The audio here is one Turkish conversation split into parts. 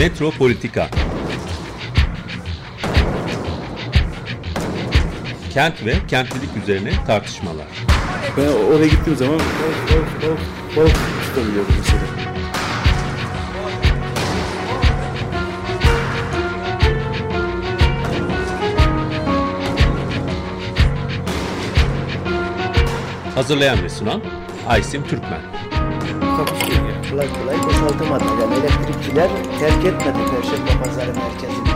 Metropolitika Kent ve kentlilik üzerine tartışmalar. Ben oraya gittiğim zaman balık balık balık balık tutabiliyordum mesela. Hazırlayan ve sunan Aysim Türkmen. takusu kolay kolay boşaltamadı. Yani elektrikçiler terk etmedi Perşembe Pazarı merkezini.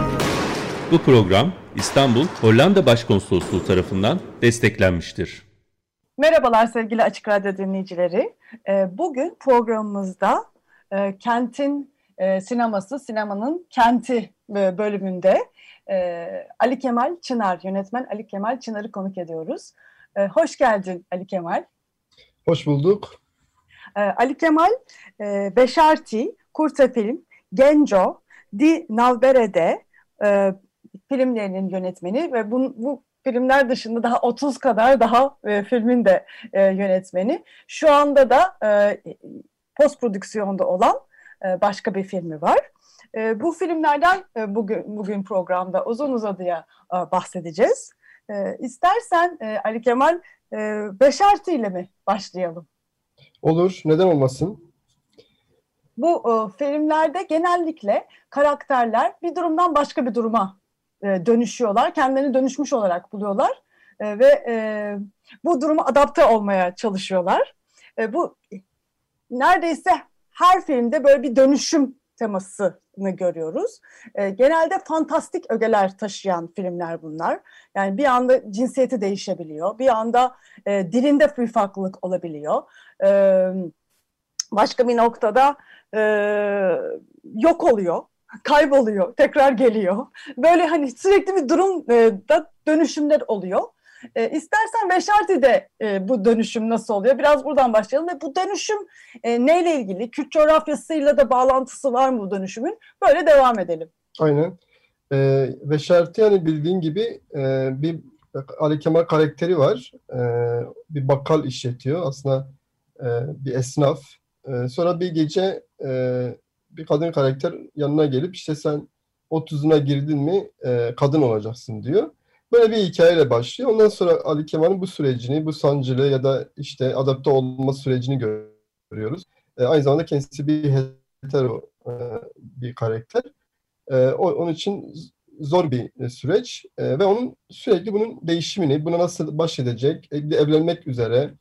Bu program İstanbul Hollanda Başkonsolosluğu tarafından desteklenmiştir. Merhabalar sevgili Açık Radyo dinleyicileri. Ee, Bugün programımızda e, kentin e, sineması, sinemanın kenti e, bölümünde Ali Kemal Çınar, yönetmen Ali Kemal Çınar'ı konuk ediyoruz. Hoş geldin Ali Kemal. Hoş bulduk. E, Ali Kemal, e, Beşarti, Kurta Film, Genco, Di Nalbere'de e, filmlerinin yönetmeni ve bu, bu filmler dışında daha 30 kadar daha e, filmin de e, yönetmeni. Şu anda da e, post prodüksiyonda olan e, başka bir filmi var. E, bu filmlerden e, bugün bugün programda uzun uzadıya e, bahsedeceğiz. E, istersen e, Ali Kemal e, Beşarti ile mi başlayalım? Olur. Neden olmasın? Bu e, filmlerde genellikle karakterler bir durumdan başka bir duruma e, dönüşüyorlar. Kendilerini dönüşmüş olarak buluyorlar E, ve e, bu duruma adapte olmaya çalışıyorlar. E, bu neredeyse her filmde böyle bir dönüşüm temasını görüyoruz. E, genelde fantastik ögeler taşıyan filmler bunlar. Yani bir anda cinsiyeti değişebiliyor, bir anda e, dilinde bir farklılık olabiliyor. E, başka bir noktada e, yok oluyor, kayboluyor, tekrar geliyor. Böyle hani sürekli bir durumda dönüşümler oluyor. E, istersen Beşarti'de e, bu dönüşüm nasıl oluyor? Biraz buradan başlayalım ve bu dönüşüm e, neyle ilgili? Kürt coğrafyasıyla da bağlantısı var mı bu dönüşümün? Böyle devam edelim. Aynen. Ee, ve Şerti yani bildiğin gibi e, bir Ali Kemal karakteri var. E, bir bakkal işletiyor. Aslında e, bir esnaf. E, sonra bir gece e, bir kadın karakter yanına gelip işte sen 30'una girdin mi e, kadın olacaksın diyor. Böyle bir hikayeyle başlıyor. Ondan sonra Ali Kemal'in bu sürecini, bu sancılı ya da işte adapte olma sürecini görüyoruz. E, aynı zamanda kendisi bir hetero e, bir karakter. E, o, onun için zor bir süreç e, ve onun sürekli bunun değişimini, buna nasıl baş edecek, e, evlenmek üzere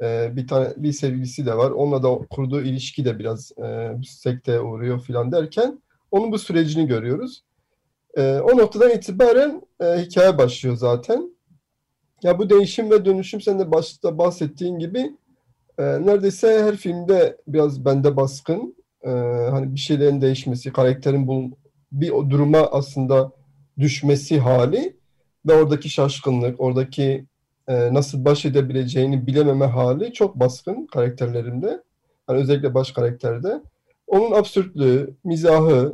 e, bir tane bir sevgilisi de var. Onunla da kurduğu ilişki de biraz e, sekteye uğruyor filan derken onun bu sürecini görüyoruz. E, o noktadan itibaren e, hikaye başlıyor zaten. Ya bu değişim ve dönüşüm sen de başta bahsettiğin gibi e, neredeyse her filmde biraz bende baskın. E, hani bir şeylerin değişmesi, karakterin bu bir o duruma aslında düşmesi hali ve oradaki şaşkınlık, oradaki e, nasıl baş edebileceğini bilememe hali çok baskın karakterlerimde. Hani özellikle baş karakterde. Onun absürtlüğü, mizahı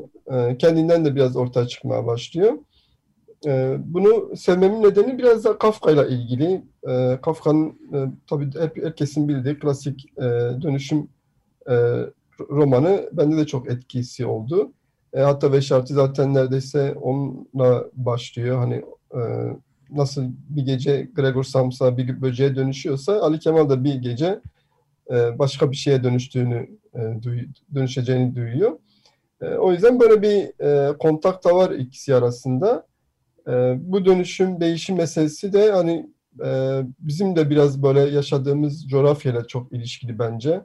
kendinden de biraz ortaya çıkmaya başlıyor. E, bunu sevmemin nedeni biraz da Kafka ile ilgili. E, Kafka'nın e, tabii hep herkesin bildiği klasik e, dönüşüm e, romanı bende de çok etkisi oldu. E, hatta Beşarti zaten neredeyse onunla başlıyor. Hani e, nasıl bir gece Gregor Samsa bir böceğe dönüşüyorsa Ali Kemal da bir gece e, başka bir şeye dönüştüğünü e, dönüşeceğini duyuyor. E, o yüzden böyle bir e, kontak da var ikisi arasında. E, bu dönüşüm, değişim meselesi de hani e, bizim de biraz böyle yaşadığımız coğrafyayla çok ilişkili bence.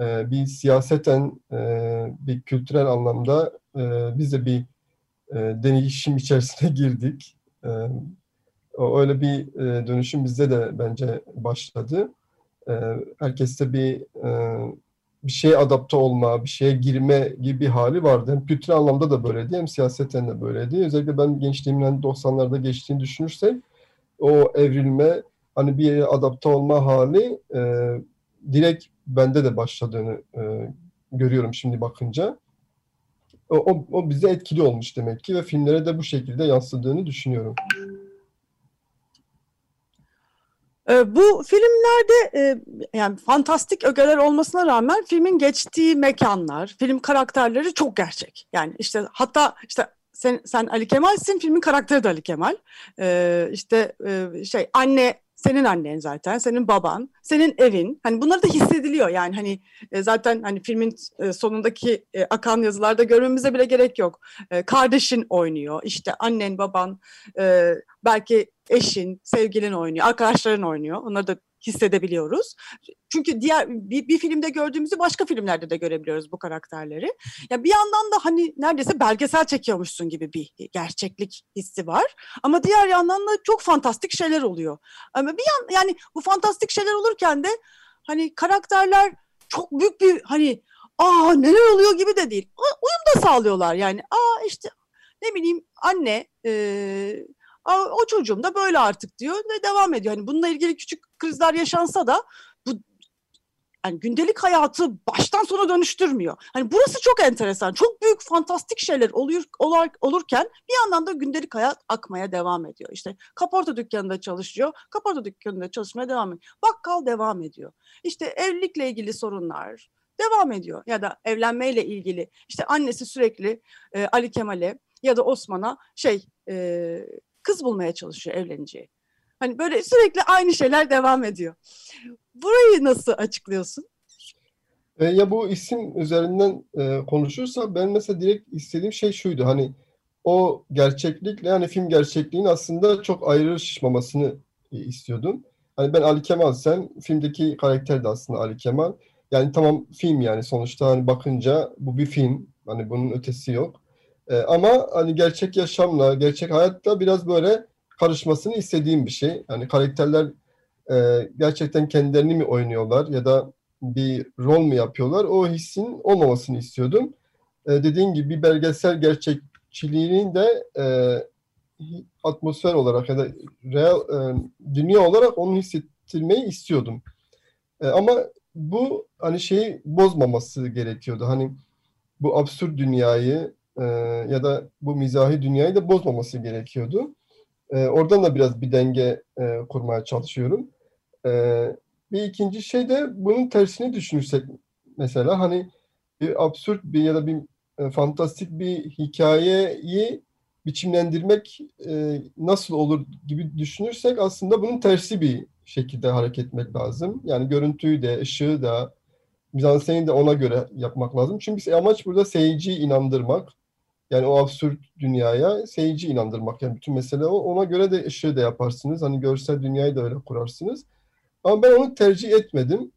Bir siyaseten, bir kültürel anlamda e, biz de bir değişim içerisine girdik. E, öyle bir dönüşüm bizde de bence başladı. E, herkeste bir e, bir şeye adapte olma, bir şeye girme gibi bir hali vardı. Hem kültürel anlamda da böyleydi hem siyaseten de böyleydi. Özellikle ben gençliğimden 90'larda geçtiğini düşünürsek o evrilme, hani bir yere adapte olma hali e, direkt bende de başladığını e, görüyorum şimdi bakınca. O, o, o bize etkili olmuş demek ki ve filmlere de bu şekilde yansıdığını düşünüyorum. E, bu filmlerde e, yani fantastik ögeler olmasına rağmen filmin geçtiği mekanlar, film karakterleri çok gerçek. Yani işte hatta işte sen, sen Ali Kemal'sin, filmin karakteri de Ali Kemal. E, işte e, şey anne senin annen zaten, senin baban, senin evin. Hani bunları da hissediliyor yani hani e, zaten hani filmin e, sonundaki e, akan yazılarda görmemize bile gerek yok. Kardeşin oynuyor, işte annen, baban, belki eşin, sevgilin oynuyor, arkadaşların oynuyor. Onları da hissedebiliyoruz. Çünkü diğer bir, bir filmde gördüğümüzü başka filmlerde de görebiliyoruz bu karanterleri. Ya bir yandan da hani neredeyse belgesel çekiyormuşsun gibi bir gerçeklik hissi var. Ama diğer yandan da çok fantastik şeyler oluyor. Ama bir yan yani bu fantastik şeyler olurken de hani karakterler çok büyük bir hani aa neler oluyor gibi de değil. Uyum da sağlıyorlar yani. Aa işte ne bileyim anne e, o çocuğum da böyle artık diyor ve devam ediyor. Hani bununla ilgili küçük krizler yaşansa da bu yani gündelik hayatı baştan sona dönüştürmüyor. Hani burası çok enteresan. Çok büyük fantastik şeyler oluyor olur, olurken bir yandan da gündelik hayat akmaya devam ediyor. İşte kaporta dükkanında çalışıyor. Kaporta dükkanında çalışmaya devam ediyor. Bakkal devam ediyor. İşte evlilikle ilgili sorunlar devam ediyor. Ya da evlenmeyle ilgili işte annesi sürekli e, Ali Kemal'e ya da Osman'a şey e, kız bulmaya çalışıyor evleneceği. Hani böyle sürekli aynı şeyler devam ediyor. Burayı nasıl açıklıyorsun? E, ya bu isim üzerinden e, konuşursa ben mesela direkt istediğim şey şuydu. Hani o gerçeklikle yani film gerçekliğin aslında çok ayrışmamasını e, istiyordum. Hani ben Ali Kemal sen filmdeki karakter de aslında Ali Kemal. Yani tamam film yani sonuçta hani bakınca bu bir film. Hani bunun ötesi yok. E, ama hani gerçek yaşamla, gerçek hayatla biraz böyle karışmasını istediğim bir şey. Yani karakterler e, gerçekten kendilerini mi oynuyorlar ya da bir rol mu yapıyorlar? O hissin olmamasını istiyordum. E, dediğin gibi bir belgesel gerçekçiliğinin de e, atmosfer olarak ya da real e, dünya olarak onu hissettirmeyi istiyordum. E, ama bu hani şeyi bozmaması gerekiyordu. Hani bu absürt dünyayı e, ya da bu mizahi dünyayı da bozmaması gerekiyordu. E, oradan da biraz bir denge e, kurmaya çalışıyorum. E, bir ikinci şey de bunun tersini düşünürsek mesela hani bir absürt bir ya da bir e, fantastik bir hikayeyi biçimlendirmek e, nasıl olur gibi düşünürsek aslında bunun tersi bir şekilde hareket etmek lazım. Yani görüntüyü de, ışığı da, mizanseni de ona göre yapmak lazım. Çünkü amaç burada seyirciyi inandırmak. Yani o absürt dünyaya seyirci inandırmak. Yani bütün mesele o. Ona göre de ışığı da yaparsınız. Hani görsel dünyayı da öyle kurarsınız. Ama ben onu tercih etmedim.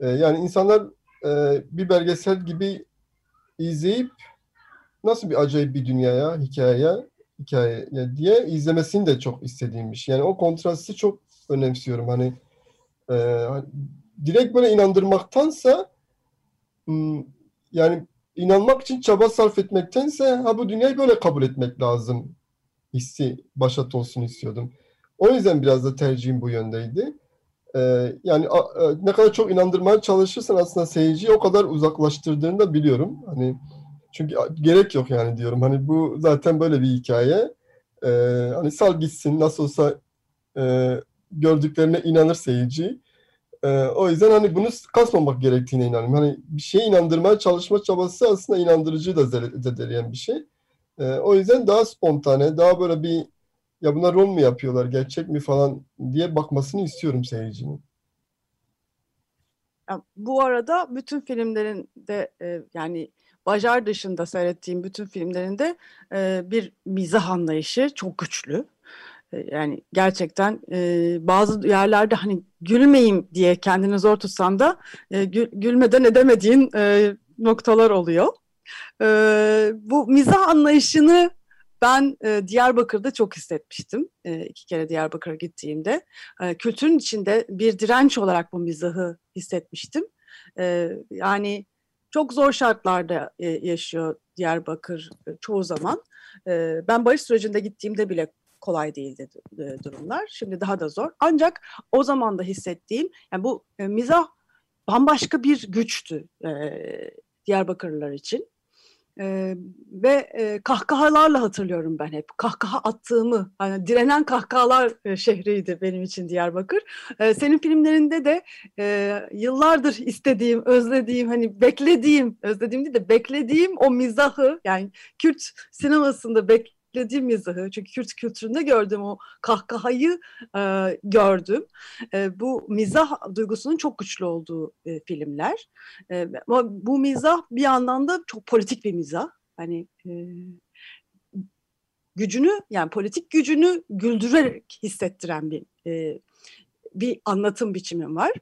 Ee, yani insanlar e, bir belgesel gibi izleyip nasıl bir acayip bir dünyaya, hikayeye, hikaye diye izlemesini de çok istediğim bir şey. Yani o kontrastı çok önemsiyorum. Hani e, direkt böyle inandırmaktansa hmm, yani inanmak için çaba sarf etmektense ha bu dünyayı böyle kabul etmek lazım hissi başat olsun istiyordum. O yüzden biraz da tercihim bu yöndeydi. Ee, yani a, a, ne kadar çok inandırmaya çalışırsan aslında seyirciyi o kadar uzaklaştırdığını da biliyorum. Hani çünkü gerek yok yani diyorum. Hani bu zaten böyle bir hikaye. Ee, hani sal gitsin nasıl olsa e, gördüklerine inanır seyirci. Ee, o yüzden hani bunu kasmamak gerektiğine inanıyorum. Hani bir şeye inandırmaya çalışma çabası aslında inandırıcıyı da zedeleyen bir şey. Ee, o yüzden daha spontane, daha böyle bir ya bunlar rol mu yapıyorlar, gerçek mi falan diye bakmasını istiyorum seyircinin. bu arada bütün filmlerinde e, yani Bajar dışında seyrettiğim bütün filmlerinde e, bir mizah anlayışı çok güçlü. Yani gerçekten e, bazı yerlerde hani gülmeyeyim diye kendini zor tutsan da e, gül, gülmeden edemediğin e, noktalar oluyor. E, bu mizah anlayışını ben e, Diyarbakır'da çok hissetmiştim. E, iki kere Diyarbakır'a gittiğimde. E, kültürün içinde bir direnç olarak bu mizahı hissetmiştim. E, yani çok zor şartlarda e, yaşıyor Diyarbakır e, çoğu zaman. E, ben barış sürecinde gittiğimde bile kolay değildi e, durumlar. Şimdi daha da zor. Ancak o zaman da hissettiğim yani bu e, mizah bambaşka bir güçtü e, Diyarbakırlılar için. E, ve e, kahkahalarla hatırlıyorum ben hep. Kahkaha attığımı, hani direnen kahkahalar e, şehriydi benim için Diyarbakır. E, senin filmlerinde de e, yıllardır istediğim, özlediğim, hani beklediğim, özlediğim değil de beklediğim o mizahı, yani Kürt sinemasında beklediğim mizahı, çünkü Kürt kültüründe gördüğüm o kahkahayı e, gördüm. E, bu mizah duygusunun çok güçlü olduğu e, filmler. E, ama bu mizah bir yandan da çok politik bir mizah. Hani e, gücünü yani politik gücünü güldürerek hissettiren bir e, bir anlatım biçimi var.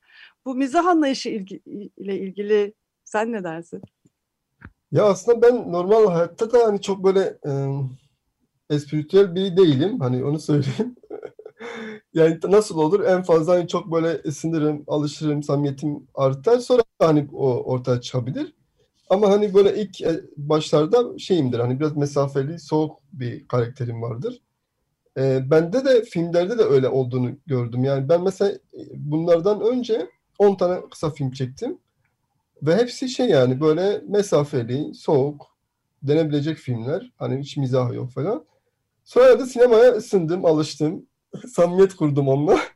Bu mizah anlayışı ilgi, ile ilgili sen ne dersin? Ya aslında ben normal hayatta da hani çok böyle e, espritüel biri değilim. Hani onu söyleyeyim. Yani nasıl olur? En fazla hani çok böyle ısınırım, alışırım, samimiyetim artar. Sonra hani o ortaya çıkabilir. Ama hani böyle ilk e, başlarda şeyimdir. Hani biraz mesafeli, soğuk bir karakterim vardır. E, bende de filmlerde de öyle olduğunu gördüm. Yani ben mesela e, bunlardan önce 10 tane kısa film çektim. Ve hepsi şey yani böyle mesafeli, soğuk, denebilecek filmler. Hani hiç mizah yok falan. Sonra da sinemaya ısındım, alıştım. Samimiyet kurdum onunla.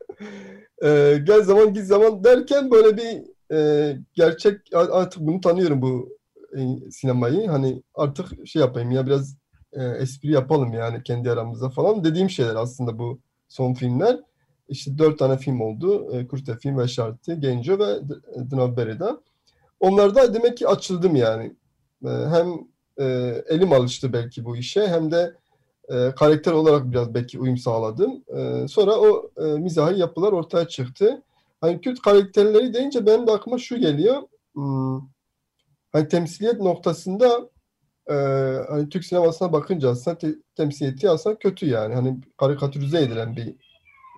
Ee, gel zaman git zaman derken böyle bir e, gerçek artık bunu tanıyorum bu e, sinemayı. Hani artık şey yapayım ya biraz e, espri yapalım yani kendi aramızda falan dediğim şeyler aslında bu son filmler. İşte dört tane film oldu. E, Kurte Film ve Şartı, Genco ve Dnavberi'de. Onlarda demek ki açıldım yani. E, hem e, elim alıştı belki bu işe hem de e, karakter olarak biraz belki uyum sağladım. E, sonra o e, mizahi yapılar ortaya çıktı. Hani Kürt karakterleri deyince benim de aklıma şu geliyor. Hmm, hani temsiliyet noktasında e, hani Türk sinemasına bakınca aslında te, temsiliyeti aslında kötü yani. Hani karikatürize edilen bir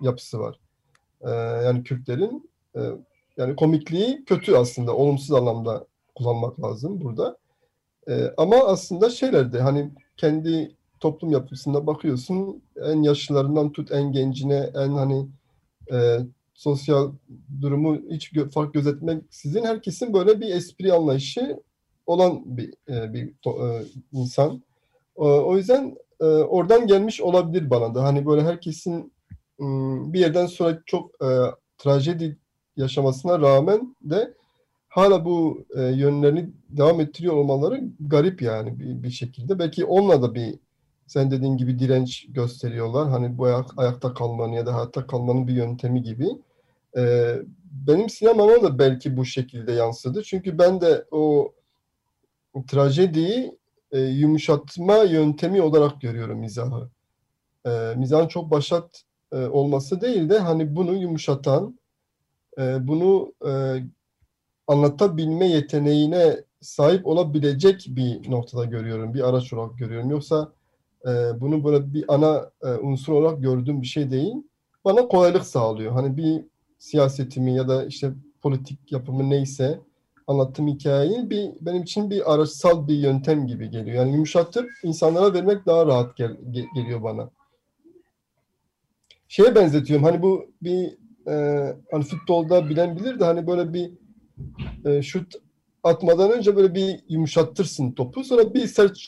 yapısı var. E, yani Kürtlerin e, yani komikliği kötü aslında. Olumsuz anlamda kullanmak lazım burada. E, ama aslında şeylerde hani kendi toplum yapısında bakıyorsun en yaşlılarından tut en gencine en hani e, sosyal durumu hiç gö fark gözetmeksizin herkesin böyle bir espri anlayışı olan bir e, bir e, insan. O, o yüzden e, oradan gelmiş olabilir bana da. Hani böyle herkesin bir yerden sonra çok e, trajedi yaşamasına rağmen de hala bu e, yönlerini devam ettiriyor olmaları garip yani bir, bir şekilde. Belki onunla da bir sen dediğin gibi direnç gösteriyorlar. Hani bu ayak, ayakta kalmanın ya da hayatta kalmanın bir yöntemi gibi. Ee, benim sinemama da belki bu şekilde yansıdı. Çünkü ben de o trajediyi e, yumuşatma yöntemi olarak görüyorum mizahı. E, mizahın çok başat e, olması değil de hani bunu yumuşatan, e, bunu e, anlatabilme yeteneğine sahip olabilecek bir noktada görüyorum. Bir araç olarak görüyorum. Yoksa e, bunu böyle bir ana e, unsur olarak gördüğüm bir şey değil. Bana kolaylık sağlıyor. Hani bir siyasetimi ya da işte politik yapımı neyse anlattığım hikayeyi bir benim için bir araçsal bir yöntem gibi geliyor. Yani yumuşatıp insanlara vermek daha rahat gel, geliyor bana. Şeye benzetiyorum. Hani bu bir e, hani futbolda bilen bilir de hani böyle bir e, şut atmadan önce böyle bir yumuşattırsın topu. Sonra bir sert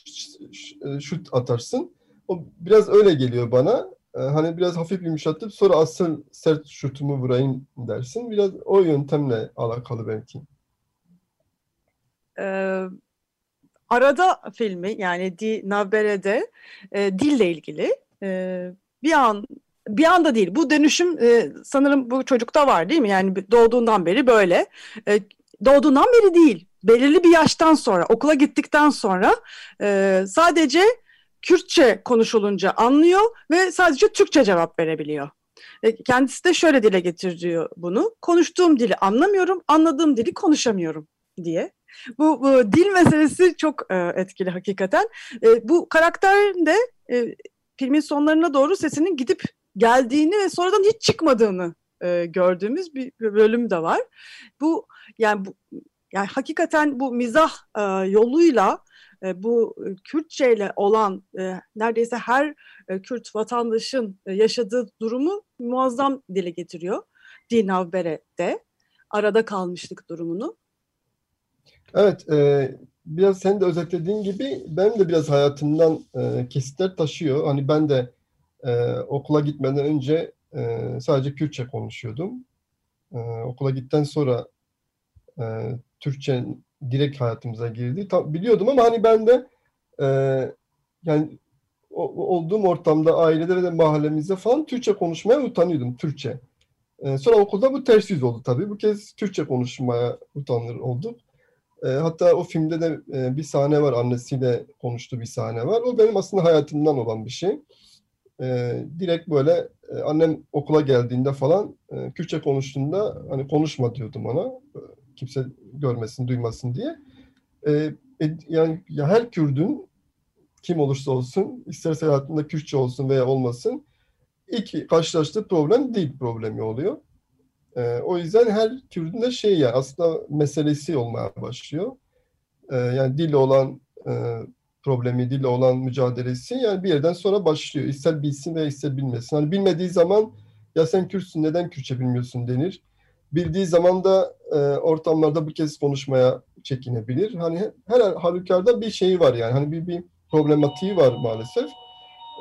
şut atarsın. O biraz öyle geliyor bana. Ee, hani biraz hafif yumuşatıp sonra asıl sert şutumu vurayım dersin. Biraz o yöntemle alakalı belki. Ee, arada filmi yani Di Navbere'de e, dille ilgili e, bir an bir anda değil. Bu dönüşüm e, sanırım bu çocukta var değil mi? Yani doğduğundan beri böyle. E, doğduğundan beri değil. Belirli bir yaştan sonra, okula gittikten sonra e, sadece Kürtçe konuşulunca anlıyor ve sadece Türkçe cevap verebiliyor. E, kendisi de şöyle dile getiriyor bunu. Konuştuğum dili anlamıyorum, anladığım dili konuşamıyorum diye. Bu, bu dil meselesi çok e, etkili hakikaten. E, bu karakterin de e, filmin sonlarına doğru sesinin gidip geldiğini ve sonradan hiç çıkmadığını e, gördüğümüz bir, bölüm de var. Bu yani bu yani hakikaten bu mizah e, yoluyla e, bu Kürtçe ile olan e, neredeyse her e, Kürt vatandaşın e, yaşadığı durumu muazzam dile getiriyor. Dinavbere'de arada kalmışlık durumunu. Evet, e, biraz sen de özetlediğin gibi benim de biraz hayatımdan e, kesitler taşıyor. Hani ben de e, okula gitmeden önce e, sadece Kürtçe konuşuyordum. E, okula gittikten sonra e, Türkçe direkt hayatımıza girdi. Tam, biliyordum ama hani ben de e, yani o- olduğum ortamda, ailede ve de mahallemizde falan Türkçe konuşmaya utanıyordum. Türkçe. E, sonra okulda bu ters yüz oldu tabii. Bu kez Türkçe konuşmaya utanır olduk. E, hatta o filmde de e, bir sahne var, annesiyle konuştuğu bir sahne var. O benim aslında hayatımdan olan bir şey. E, direkt böyle e, annem okula geldiğinde falan e, Kürtçe konuştuğunda hani konuşma diyordum ona. E, Kimse görmesin, duymasın diye. E, e, yani ya her Kürdün kim olursa olsun, isterse hayatında Kürtçe olsun veya olmasın, ilk karşılaştığı problem dil problemi oluyor. Ee, o yüzden her Kürdün de şey yani aslında meselesi olmaya başlıyor. Ee, yani dille olan e, problemi, dille olan mücadelesi yani bir yerden sonra başlıyor. İster bilsin veya ister bilmesin. Hani bilmediği zaman ya sen Kürtsün neden Kürtçe bilmiyorsun denir. Bildiği zaman da e, ortamlarda bu kez konuşmaya çekinebilir. Hani her halükarda bir şeyi var yani. Hani bir, bir problematiği var maalesef.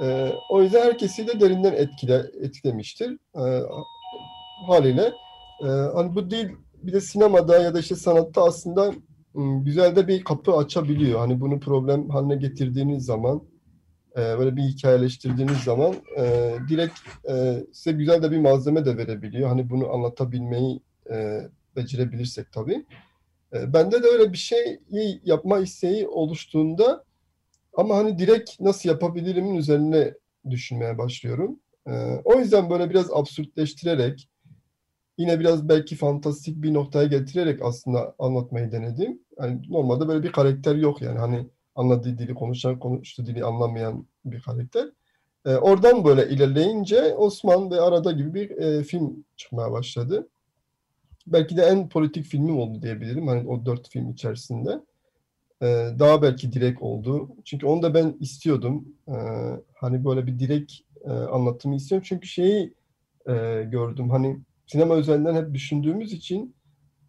Ee, o yüzden herkesi de derinden etkile, etkilemiştir. Ee, haliyle e, hani bu dil bir de sinemada ya da işte sanatta aslında güzel de bir kapı açabiliyor. Hani bunu problem haline getirdiğiniz zaman e, böyle bir hikayeleştirdiğiniz zaman e, direkt e, size güzel de bir malzeme de verebiliyor. Hani bunu anlatabilmeyi e, becerebilirsek tabii. E, bende de öyle bir şeyi yapma isteği oluştuğunda ama hani direkt nasıl yapabilirimin üzerine düşünmeye başlıyorum. Ee, o yüzden böyle biraz absürtleştirerek, yine biraz belki fantastik bir noktaya getirerek aslında anlatmayı denedim. Yani normalde böyle bir karakter yok yani hani anladığı dili konuşan, konuştuğu dili anlamayan bir karakter. Ee, oradan böyle ilerleyince Osman ve Arada gibi bir e, film çıkmaya başladı. Belki de en politik filmim oldu diyebilirim hani o dört film içerisinde e, daha belki direkt oldu. Çünkü onu da ben istiyordum. E, hani böyle bir direkt e, anlatımı istiyorum. Çünkü şeyi e, gördüm. Hani sinema üzerinden hep düşündüğümüz için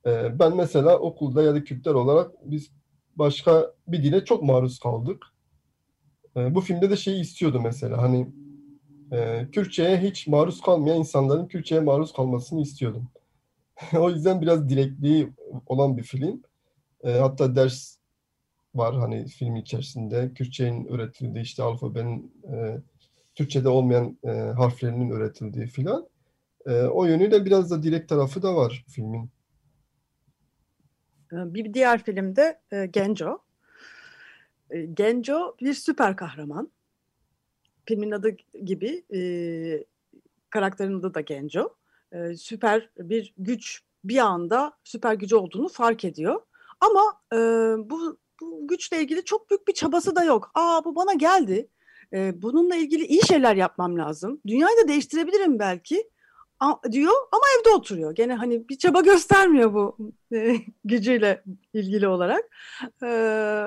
e, ben mesela okulda ya da Kürtler olarak biz başka bir dile çok maruz kaldık. E, bu filmde de şeyi istiyordu mesela. Hani e, Kürtçe'ye hiç maruz kalmayan insanların Kürtçe'ye maruz kalmasını istiyordum. o yüzden biraz direkliği olan bir film. E, hatta ders var hani film içerisinde. Kürtçenin öğretildiği işte alfabenin e, Türkçe'de olmayan e, harflerinin öğretildiği filan. E, o yönüyle biraz da direkt tarafı da var filmin. Bir diğer filmde e, Genco. E, Genco bir süper kahraman. Filmin adı gibi e, karakterin adı da Genco. Süper bir güç bir anda süper gücü olduğunu fark ediyor. Ama bu bu güçle ilgili çok büyük bir çabası da yok. Aa bu bana geldi. Ee, bununla ilgili iyi şeyler yapmam lazım. Dünyayı da değiştirebilirim belki diyor ama evde oturuyor. Gene hani bir çaba göstermiyor bu e, gücüyle ilgili olarak. Ee,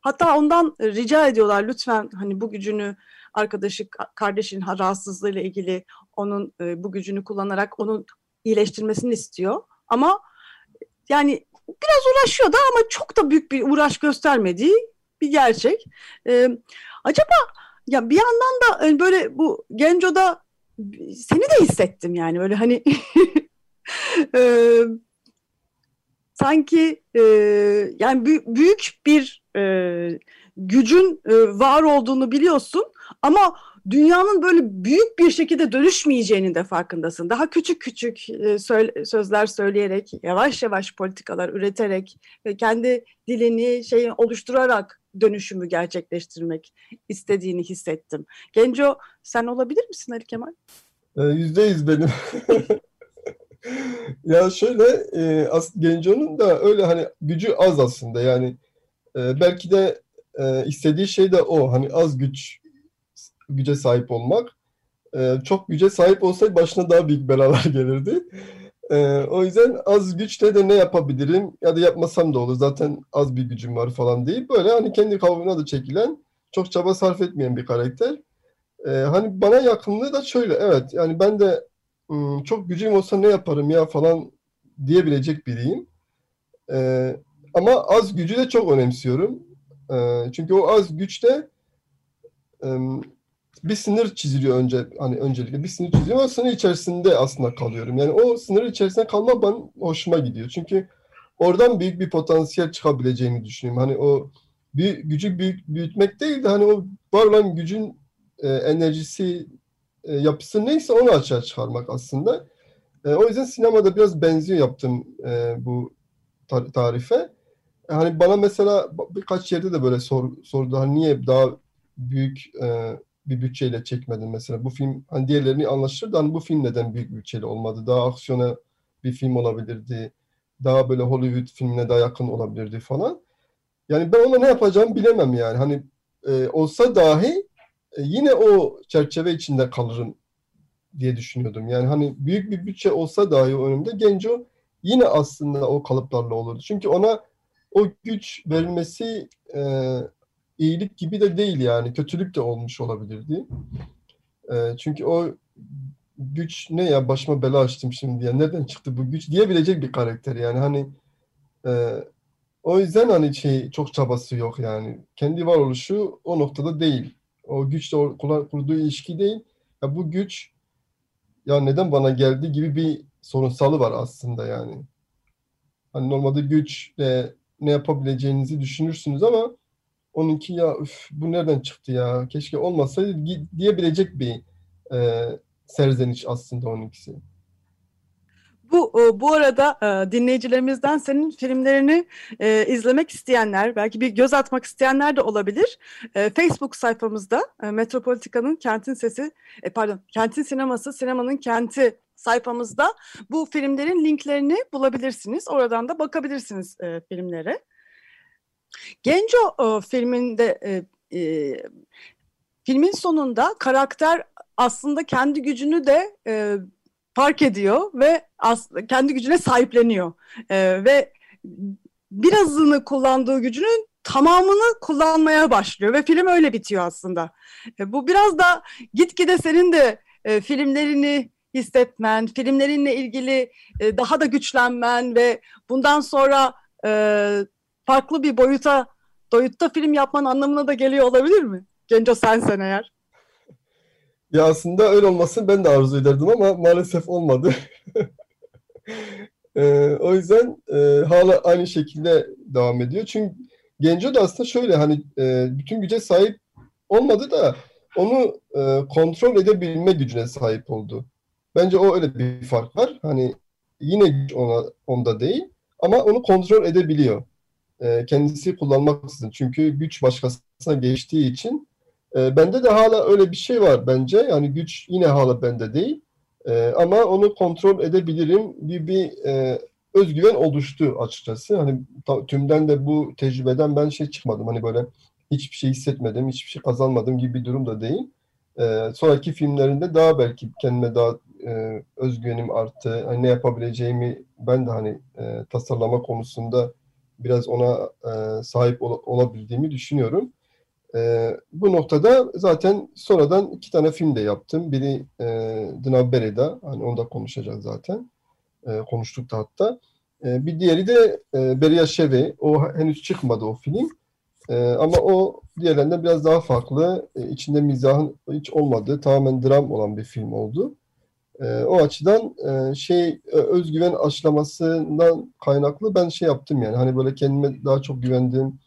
hatta ondan rica ediyorlar lütfen hani bu gücünü arkadaşı ka- kardeşin ha- rahatsızlığıyla ilgili onun e, bu gücünü kullanarak onun iyileştirmesini istiyor. Ama yani biraz uğraşıyor da ama çok da büyük bir uğraş göstermediği bir gerçek. Ee, acaba ya bir yandan da e, böyle bu Genco'da seni de hissettim yani böyle hani e, sanki e, yani bü- büyük bir e, gücün e, var olduğunu biliyorsun ama dünyanın böyle büyük bir şekilde dönüşmeyeceğinin de farkındasın. Daha küçük küçük e, söyle- sözler söyleyerek, yavaş yavaş politikalar üreterek, ve kendi dilini şey oluşturarak dönüşümü gerçekleştirmek istediğini hissettim. Genco sen olabilir misin Ali Kemal? E, Yüzde yüz benim. Ya şöyle e, as Genco'nun da öyle hani gücü az aslında yani e, belki de e, istediği şey de o hani az güç güce sahip olmak. E, çok güce sahip olsaydı başına daha büyük belalar gelirdi. E, o yüzden az güçle de ne yapabilirim ya da yapmasam da olur zaten az bir gücüm var falan deyip böyle hani kendi kabuğuna da çekilen çok çaba sarf etmeyen bir karakter. E, hani bana yakınlığı da şöyle evet yani ben de "Hmm, çok gücüm olsa ne yaparım ya falan diyebilecek biriyim. E, ama az gücü de çok önemsiyorum. E, çünkü o az güçte e, bir sınır çiziliyor önce hani öncelikle bir sınır çiziliyor. O sınır içerisinde aslında kalıyorum. Yani o sınır içerisinde kalmak ben hoşuma gidiyor. Çünkü oradan büyük bir potansiyel çıkabileceğini düşünüyorum. Hani o bir gücü büyük, büyütmek değil de hani o var olan gücün e, enerjisi e, yapısı neyse onu açığa çıkarmak aslında. E, o yüzden sinemada biraz benziyor yaptım e, bu tar- tarife. E, hani bana mesela birkaç yerde de böyle sor, sordu hani niye daha büyük e, bir bütçeyle çekmedin mesela. Bu film hani diğerlerini anlaşılır hani bu film neden büyük bütçeli olmadı? Daha aksiyona bir film olabilirdi. Daha böyle Hollywood filmine daha yakın olabilirdi falan. Yani ben ona ne yapacağımı bilemem yani. Hani e, olsa dahi e, yine o çerçeve içinde kalırım diye düşünüyordum. Yani hani büyük bir bütçe olsa dahi önümde Genco yine aslında o kalıplarla olurdu. Çünkü ona o güç verilmesi e, iyilik gibi de değil yani. Kötülük de olmuş olabilirdi. E, çünkü o güç ne ya başıma bela açtım şimdi ya nereden çıktı bu güç diyebilecek bir karakter yani hani e, o yüzden hani şey çok çabası yok yani. Kendi varoluşu o noktada değil. O güçle kurduğu ilişki değil. Ya bu güç ya neden bana geldi gibi bir sorunsalı var aslında yani. Hani normalde güçle ne yapabileceğinizi düşünürsünüz ama onunki ya üf, bu nereden çıktı ya keşke olmasaydı diyebilecek bir e, serzeniş aslında onunkisi. Bu e, bu arada e, dinleyicilerimizden senin filmlerini e, izlemek isteyenler, belki bir göz atmak isteyenler de olabilir. Facebook sayfamızda Metropolitika'nın Kentin Sesi, pardon, Kentin Sineması, Sinemanın Kenti sayfamızda bu filmlerin linklerini bulabilirsiniz. Oradan da bakabilirsiniz filmlere. Genco e, filminde e, e, filmin sonunda karakter aslında kendi gücünü de e, fark ediyor ve as kendi gücüne sahipleniyor e, ve birazını kullandığı gücünün tamamını kullanmaya başlıyor ve film öyle bitiyor aslında. E, bu biraz da gitgide senin de e, filmlerini hissetmen, filmlerinle ilgili e, daha da güçlenmen ve bundan sonra e, farklı bir boyuta doyutta film yapman anlamına da geliyor olabilir mi? Genco sensen eğer. Ya aslında öyle olmasını ben de arzu ederdim ama maalesef olmadı. e, o yüzden e, hala aynı şekilde devam ediyor. Çünkü Genco da aslında şöyle hani e, bütün güce sahip olmadı da onu e, kontrol edebilme gücüne sahip oldu. Bence o öyle bir fark var. Hani yine güç ona onda değil ama onu kontrol edebiliyor e, kendisi kullanmaksızın. Çünkü güç başkasına geçtiği için e, bende de hala öyle bir şey var bence. Yani güç yine hala bende değil. E, ama onu kontrol edebilirim gibi bir e, özgüven oluştu açıkçası. Hani tümden de bu tecrübeden ben şey çıkmadım. Hani böyle hiçbir şey hissetmedim, hiçbir şey kazanmadım gibi bir durum da değil. Sonraki filmlerinde daha belki kendime daha özgüvenim arttı. Hani ne yapabileceğimi ben de hani tasarlama konusunda biraz ona e, sahip ol, olabildiğimi düşünüyorum. E, bu noktada zaten sonradan iki tane film de yaptım. Biri e, Dnabbere'da, hani onu da konuşacağız zaten. E, konuştuk da hatta. E, bir diğeri de e, Beria Şeve. O henüz çıkmadı o film. E, ama o diğerlerinden biraz daha farklı. E, içinde mizahın hiç olmadığı, tamamen dram olan bir film oldu. E, o açıdan e, şey özgüven aşılamasından kaynaklı ben şey yaptım yani hani böyle kendime daha çok güvendiğim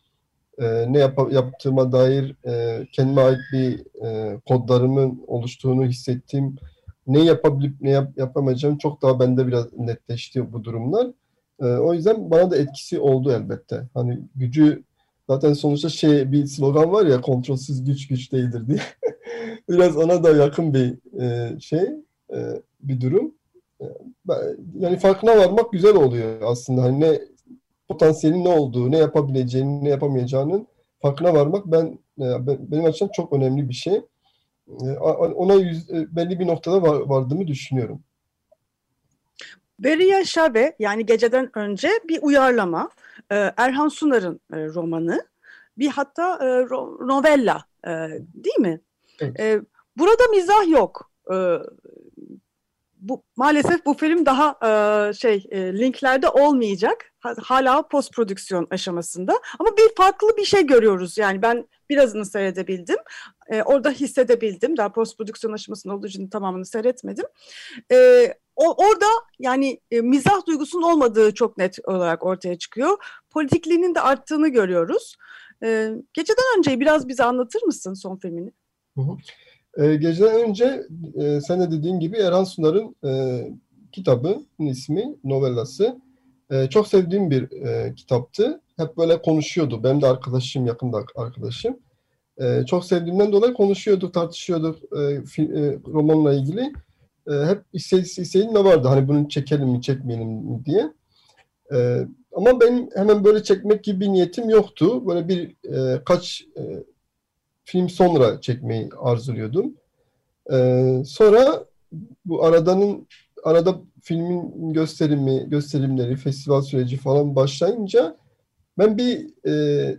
e, ne yap yaptığıma dair e, kendime ait bir e, kodlarımın oluştuğunu hissettiğim ne yapabilip ne yap yapamayacağım çok daha bende biraz netleşti bu durumlar. E, o yüzden bana da etkisi oldu elbette. Hani gücü zaten sonuçta şey bir slogan var ya kontrolsüz güç güç değildir diye. biraz ona da yakın bir e, şey e, bir durum. E, yani farkına varmak güzel oluyor aslında. Hani ne potansiyelin ne olduğu, ne yapabileceğini, ne yapamayacağının farkına varmak ben e, benim açımdan çok önemli bir şey. Ona yüz, belli bir noktada var, vardığımı düşünüyorum. Beria Şabe yani geceden önce bir uyarlama. Erhan Sunar'ın romanı. Bir hatta novella değil mi? Evet. Burada mizah yok bu maalesef bu film daha e, şey e, linklerde olmayacak. hala post prodüksiyon aşamasında. Ama bir farklı bir şey görüyoruz. Yani ben birazını seyredebildim. E, orada hissedebildim. Daha post prodüksiyon aşamasında olduğu için tamamını seyretmedim. E, o, orada yani e, mizah duygusunun olmadığı çok net olarak ortaya çıkıyor. Politikliğinin de arttığını görüyoruz. E, geceden önce biraz bize anlatır mısın son filmini? Hı hı. E, geceden önce e, sen de dediğin gibi Erhan Sunar'ın e, kitabının ismi, novellası. E, çok sevdiğim bir e, kitaptı. Hep böyle konuşuyordu. Benim de arkadaşım, yakında arkadaşım. E, çok sevdiğimden dolayı konuşuyorduk, tartışıyorduk e, fi, e, romanla ilgili. E, hep isteğim de vardı. Hani bunu çekelim mi, çekmeyelim mi diye. E, ama benim hemen böyle çekmek gibi bir niyetim yoktu. Böyle bir e, kaç e, film sonra çekmeyi arzuluyordum. E, sonra bu aradanın arada filmin gösterimi, gösterimleri, festival süreci falan başlayınca ben bir e,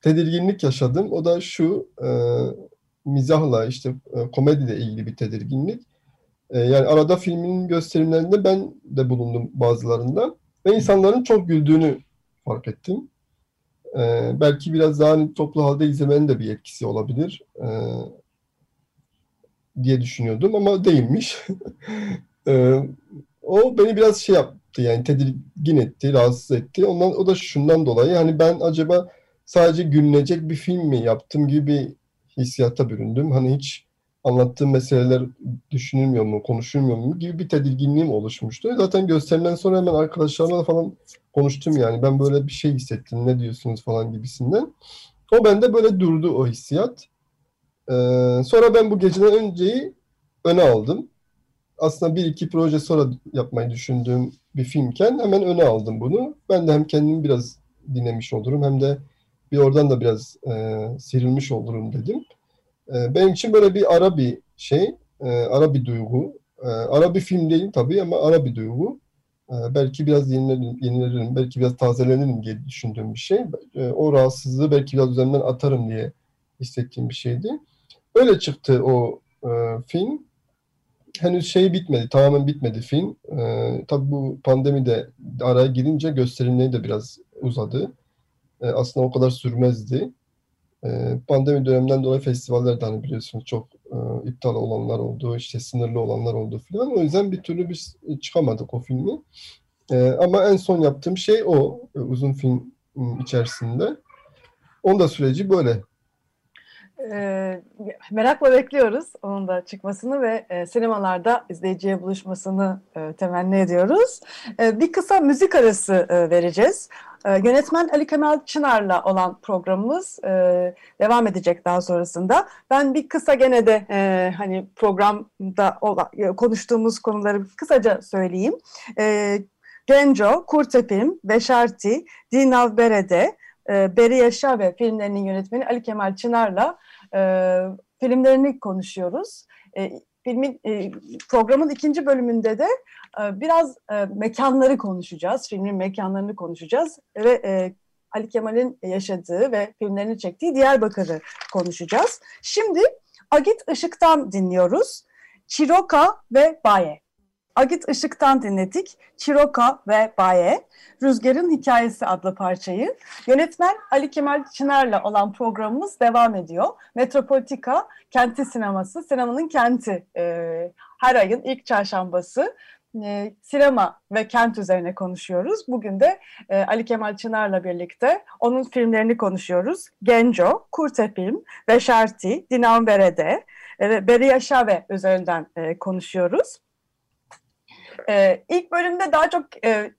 tedirginlik yaşadım. O da şu e, mizahla işte e, komediyle ilgili bir tedirginlik. E, yani arada filmin gösterimlerinde ben de bulundum bazılarında ve insanların çok güldüğünü fark ettim. E, belki biraz daha hani toplu halde izlemenin de bir etkisi olabilir e, diye düşünüyordum ama değilmiş. e, o beni biraz şey yaptı yani tedirgin etti, rahatsız etti. Ondan o da şundan dolayı hani ben acaba sadece gülünecek bir film mi yaptım gibi bir hissiyata büründüm. Hani hiç anlattığım meseleler düşünülmüyor mu, konuşulmuyor mu gibi bir tedirginliğim oluşmuştu. Zaten gösterimden sonra hemen arkadaşlarımla falan konuştum yani. Ben böyle bir şey hissettim, ne diyorsunuz falan gibisinden. O bende böyle durdu o hissiyat. Ee, sonra ben bu geceden önceyi öne aldım. Aslında bir iki proje sonra yapmayı düşündüğüm bir filmken hemen öne aldım bunu. Ben de hem kendimi biraz dinlemiş olurum hem de bir oradan da biraz e, sıyrılmış olurum dedim. E, benim için böyle bir ara bir şey, e, ara bir duygu. E, ara bir film değil tabii ama ara bir duygu. E, belki biraz yenilenirim, yenilenirim, belki biraz tazelenirim diye düşündüğüm bir şey. E, o rahatsızlığı belki biraz üzerinden atarım diye hissettiğim bir şeydi. Öyle çıktı o e, film. Henüz şey bitmedi, tamamen bitmedi film. E, tabii bu pandemi de araya girince gösterimleri de biraz uzadı. E, aslında o kadar sürmezdi. E, pandemi döneminden dolayı festivaller de hani biliyorsunuz çok e, iptal olanlar oldu, işte sınırlı olanlar oldu filan. O yüzden bir türlü biz çıkamadık o filmi. E, ama en son yaptığım şey o e, uzun film içerisinde. Onun da süreci böyle. E, merakla bekliyoruz onun da çıkmasını ve e, sinemalarda izleyiciye buluşmasını e, temenni ediyoruz. E, bir kısa müzik arası e, vereceğiz. E, yönetmen Ali Kemal Çınar'la olan programımız e, devam edecek daha sonrasında. Ben bir kısa gene de e, hani programda olan, konuştuğumuz konuları kısaca söyleyeyim. E, Genco, Kurtepim, Beşarti, Dinav Berede, e, Beri Yaşa ve filmlerinin yönetmeni Ali Kemal Çınar'la e, filmlerini konuşuyoruz. E, filmin e, programın ikinci bölümünde de e, biraz e, mekanları konuşacağız. Filmin mekanlarını konuşacağız ve e, Ali Kemal'in yaşadığı ve filmlerini çektiği Diyarbakır'ı konuşacağız. Şimdi Agit Işık'tan dinliyoruz. Çiroka ve Baye. Agit Işık'tan dinledik. Çiroka ve Baye. Rüzgar'ın Hikayesi adlı parçayı. Yönetmen Ali Kemal Çınar'la olan programımız devam ediyor. Metropolitika Kenti Sineması, sinemanın kenti. Ee, her ayın ilk çarşambası e, sinema ve kent üzerine konuşuyoruz. Bugün de e, Ali Kemal Çınar'la birlikte onun filmlerini konuşuyoruz. Genco, Kurtepim, Beşarti, Dinan Berede e, ve Beriya Şave üzerinden e, konuşuyoruz. E, ilk bölümde daha çok e,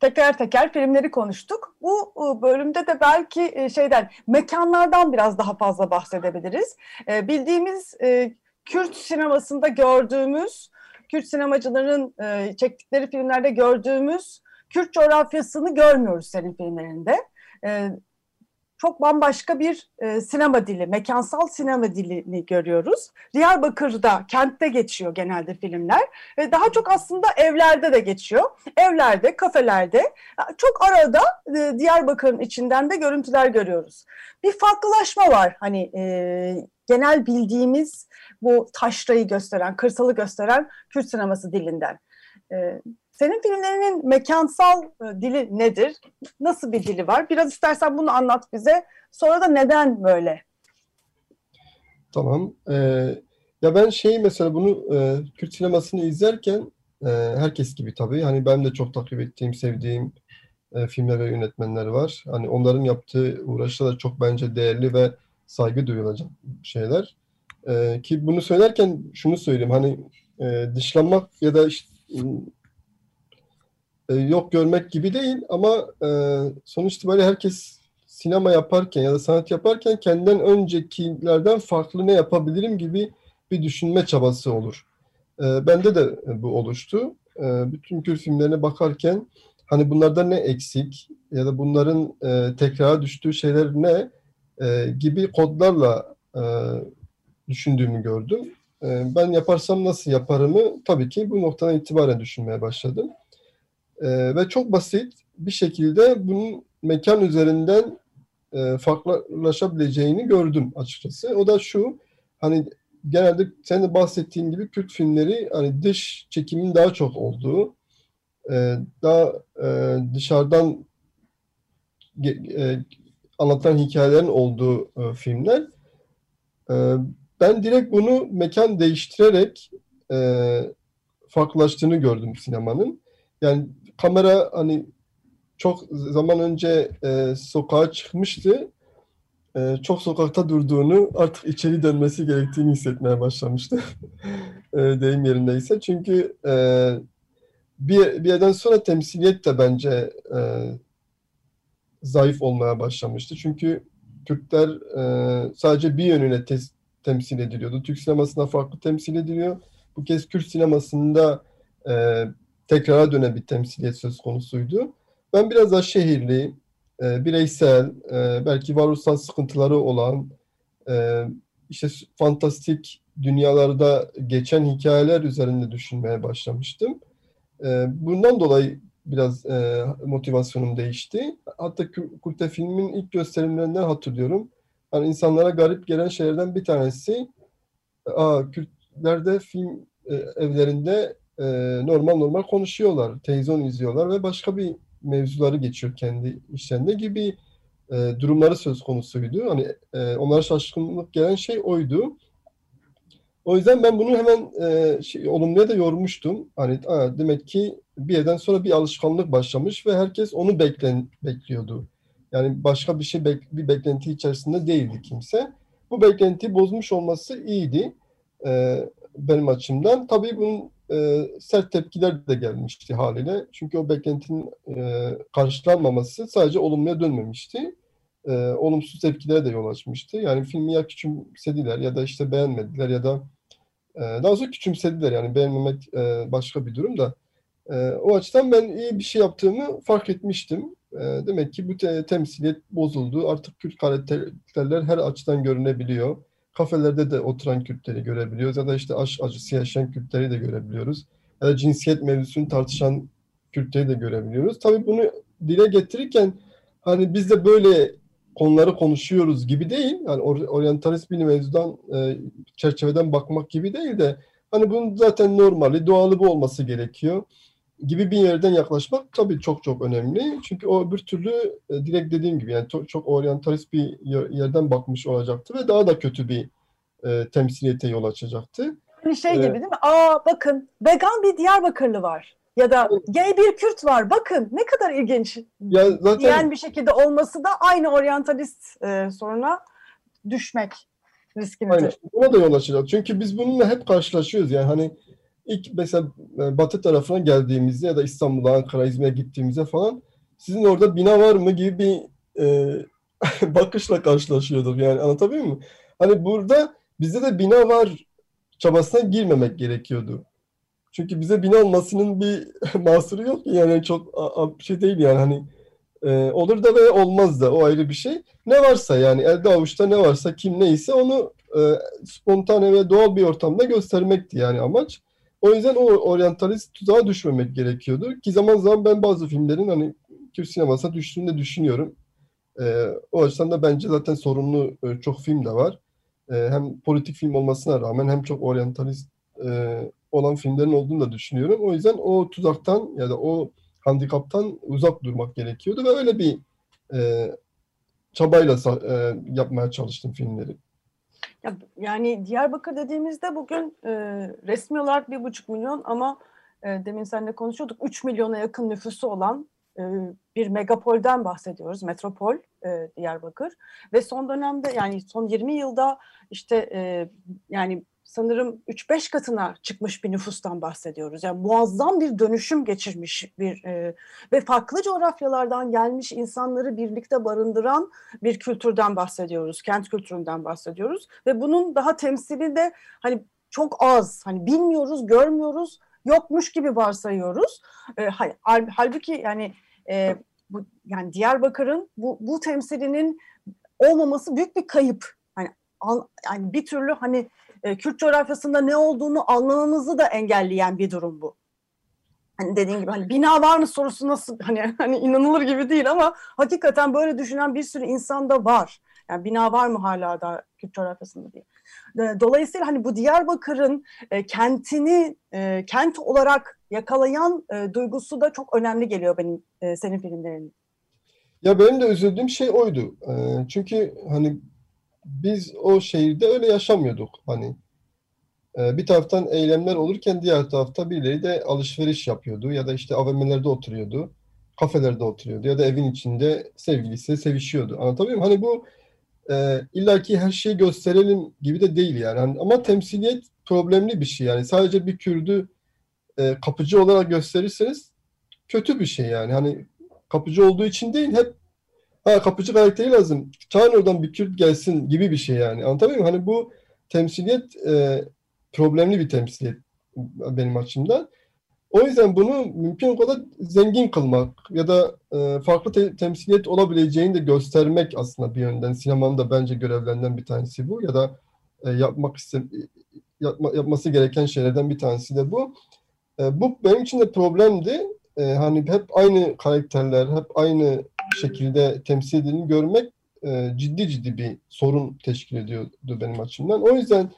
teker teker filmleri konuştuk. Bu bölümde de belki e, şeyden mekanlardan biraz daha fazla bahsedebiliriz. E, bildiğimiz e, Kürt sinemasında gördüğümüz, Kürt sinemacıların çektikleri filmlerde gördüğümüz Kürt coğrafyasını görmüyoruz senin filmlerinde çok bambaşka bir e, sinema dili, mekansal sinema dilini görüyoruz. Diyarbakır'da, kentte geçiyor genelde filmler. ve daha çok aslında evlerde de geçiyor. Evlerde, kafelerde, çok arada e, Diyarbakır'ın içinden de görüntüler görüyoruz. Bir farklılaşma var hani e, genel bildiğimiz bu taşrayı gösteren, kırsalı gösteren Kürt sineması dilinden. E, Senin filmlerinin mekansal e, dili nedir? Nasıl bir dili var? Biraz istersen bunu anlat bize. Sonra da neden böyle? Tamam. Ee, ya ben şey mesela bunu e, Kürt sinemasını izlerken e, herkes gibi tabii hani ben de çok takip ettiğim, sevdiğim e, filmler ve yönetmenler var. Hani onların yaptığı uğraşlar da çok bence değerli ve saygı duyulacak şeyler. E, ki bunu söylerken şunu söyleyeyim hani e, dışlanmak ya da işte, e, yok görmek gibi değil ama e, sonuç itibariyle herkes sinema yaparken ya da sanat yaparken kendinden öncekilerden farklı ne yapabilirim gibi bir düşünme çabası olur. E, bende de bu oluştu. E, bütün Kürt filmlerine bakarken hani bunlarda ne eksik ya da bunların e, tekrara düştüğü şeyler ne e, gibi kodlarla e, düşündüğümü gördüm. E, ben yaparsam nasıl yaparımı tabii ki bu noktadan itibaren düşünmeye başladım. E, ve çok basit bir şekilde bunun mekan üzerinden e, farklılaşabileceğini gördüm açıkçası. O da şu, hani genelde senin de bahsettiğin gibi Kürt filmleri hani dış çekimin daha çok olduğu, e, daha e, dışarıdan e, anlatan hikayelerin olduğu e, filmler. E, ben direkt bunu mekan değiştirerek e, farklılaştığını gördüm sinemanın. Yani kamera hani çok zaman önce e, sokağa çıkmıştı. E, çok sokakta durduğunu, artık içeri dönmesi gerektiğini hissetmeye başlamıştı. e, deyim yerindeyse. Çünkü e, bir, bir yerden sonra temsiliyet de bence e, zayıf olmaya başlamıştı. Çünkü Türkler e, sadece bir yönüne tes- temsil ediliyordu. Türk sinemasında farklı temsil ediliyor. Bu kez Kürt sinemasında e, tekrara dönen bir temsiliyet söz konusuydu. Ben biraz daha şehirli, e, bireysel, e, belki varoluşsal sıkıntıları olan, e, işte fantastik dünyalarda geçen hikayeler üzerinde düşünmeye başlamıştım. E, bundan dolayı biraz e, motivasyonum değişti. Hatta Kulte filmin ilk gösterimlerinden hatırlıyorum. Hani insanlara garip gelen şeylerden bir tanesi, Aa, Kürtlerde film e, evlerinde e, normal normal konuşuyorlar, televizyon izliyorlar ve başka bir mevzuları geçiyor kendi işlerinde gibi e, durumları söz konusuydu. Hani e, onlara şaşkınlık gelen şey oydu. O yüzden ben bunu hemen e, şey, olumluya da yormuştum. Hani aa, demek ki bir yerden sonra bir alışkanlık başlamış ve herkes onu beklen, bekliyordu. Yani başka bir şey bek- bir beklenti içerisinde değildi kimse. Bu beklentiyi bozmuş olması iyiydi e, benim açımdan. Tabii bunun e, sert tepkiler de gelmişti haliyle. Çünkü o beklentinin e, karşılanmaması sadece olumluya dönmemişti. E, olumsuz tepkilere de yol açmıştı. Yani filmi ya küçümsediler ya da işte beğenmediler ya da e, daha doğrusu küçümsediler. Yani beğenmemek e, başka bir durum da. E, o açıdan ben iyi bir şey yaptığımı fark etmiştim. E, demek ki bu te- temsiliyet bozuldu. Artık Kürt karakterler her açıdan görünebiliyor. Kafelerde de oturan Kürtleri görebiliyoruz ya da işte aşk acısı yaşayan Kürtleri de görebiliyoruz. Ya da cinsiyet mevzusunu tartışan Kürtleri de görebiliyoruz. Tabii bunu dile getirirken hani biz de böyle konuları konuşuyoruz gibi değil. Yani or- oryantalist bir mevzudan e, çerçeveden bakmak gibi değil de hani bunun zaten normali, doğalı bu olması gerekiyor gibi bir yerden yaklaşmak tabii çok çok önemli. Çünkü o bir türlü e, direkt dediğim gibi yani çok, çok oryantalist bir yer- yerden bakmış olacaktı ve daha da kötü bir e, temsiliyete yol açacaktı. Hani şey Evet. gibi değil mi? Aa bakın vegan bir Diyarbakırlı var. Ya da gay bir Kürt var. Bakın ne kadar ilginç. Ya zaten Diyen bir şekilde olması da aynı oryantalist e, soruna düşmek riskinidir. Aynen. Buna da yol açacak. Çünkü biz bununla hep karşılaşıyoruz. Yani hani ilk mesela e, batı tarafına geldiğimizde ya da İstanbul'a, Ankara, İzmir'e gittiğimizde falan sizin orada bina var mı gibi bir e, bakışla karşılaşıyorduk. Yani anlatabiliyor muyum? Hani burada bizde de bina var çabasına girmemek gerekiyordu. Çünkü bize bina olmasının bir mahsuru yok ki yani çok bir şey değil yani hani e, olur da ve olmaz da o ayrı bir şey. Ne varsa yani elde avuçta ne varsa kim neyse onu e, spontane ve doğal bir ortamda göstermekti yani amaç. O yüzden o oryantalist tuzağa düşmemek gerekiyordu. Ki zaman zaman ben bazı filmlerin hani Türk sinemasına düştüğünü de düşünüyorum. E, o açıdan da bence zaten sorunlu e, çok film de var. E, hem politik film olmasına rağmen hem çok oryantalist e, olan filmlerin olduğunu da düşünüyorum. O yüzden o tuzaktan ya da o handikaptan uzak durmak gerekiyordu ve öyle bir e, çabayla e, yapmaya çalıştım filmleri. Ya, yani Diyarbakır dediğimizde bugün e, resmi olarak bir buçuk milyon ama e, demin seninle konuşuyorduk 3 milyona yakın nüfusu olan e, bir megapolden bahsediyoruz. Metropol e, Diyarbakır ve son dönemde yani son 20 yılda işte e, yani sanırım 3-5 katına çıkmış bir nüfustan bahsediyoruz. Yani muazzam bir dönüşüm geçirmiş bir e, ve farklı coğrafyalardan gelmiş insanları birlikte barındıran bir kültürden bahsediyoruz. Kent kültüründen bahsediyoruz ve bunun daha temsili de hani çok az. Hani bilmiyoruz, görmüyoruz, yokmuş gibi varsayıyoruz. E, halbuki yani e, bu yani Diyarbakır'ın bu bu temsilinin olmaması büyük bir kayıp. Hani an- yani bir türlü hani e, Kürt coğrafyasında ne olduğunu anlamamızı da engelleyen bir durum bu. Hani dediğin gibi hani bina var mı sorusu nasıl hani hani inanılır gibi değil ama hakikaten böyle düşünen bir sürü insan da var. Yani bina var mı hala da Kürt coğrafyasında diye. E, Dolayısıyla hani bu Diyarbakır'ın e, kentini e, kent olarak yakalayan e, duygusu da çok önemli geliyor benim e, senin filmlerin. Ya benim de üzüldüğüm şey oydu. E, çünkü hani biz o şehirde öyle yaşamıyorduk. Hani e, bir taraftan eylemler olurken diğer tarafta birileri de alışveriş yapıyordu ya da işte AVM'lerde oturuyordu, kafelerde oturuyordu ya da evin içinde sevgilisiyle sevişiyordu. Anlatabiliyor muyum? Hani bu e, illaki her şeyi gösterelim gibi de değil yani. Hani ama temsiliyet problemli bir şey yani. Sadece bir Kürdü e, kapıcı olarak gösterirseniz kötü bir şey yani. Hani kapıcı olduğu için değil hep ha kapıcı karakteri lazım. Çağırın oradan bir Kürt gelsin gibi bir şey yani. Anlatabiliyor muyum? Hani bu temsiliyet e, problemli bir temsiliyet benim açımdan. O yüzden bunu mümkün kadar zengin kılmak ya da e, farklı te- temsiliyet olabileceğini de göstermek aslında bir yönden. Sinemanın da bence görevlerinden bir tanesi bu ya da e, yapmak iste yapma, yapması gereken şeylerden bir tanesi de bu. E, bu benim için de problemdi. E, hani hep aynı karakterler, hep aynı şekilde temsil edildiğini görmek e, ciddi ciddi bir sorun teşkil ediyordu benim açımdan. O yüzden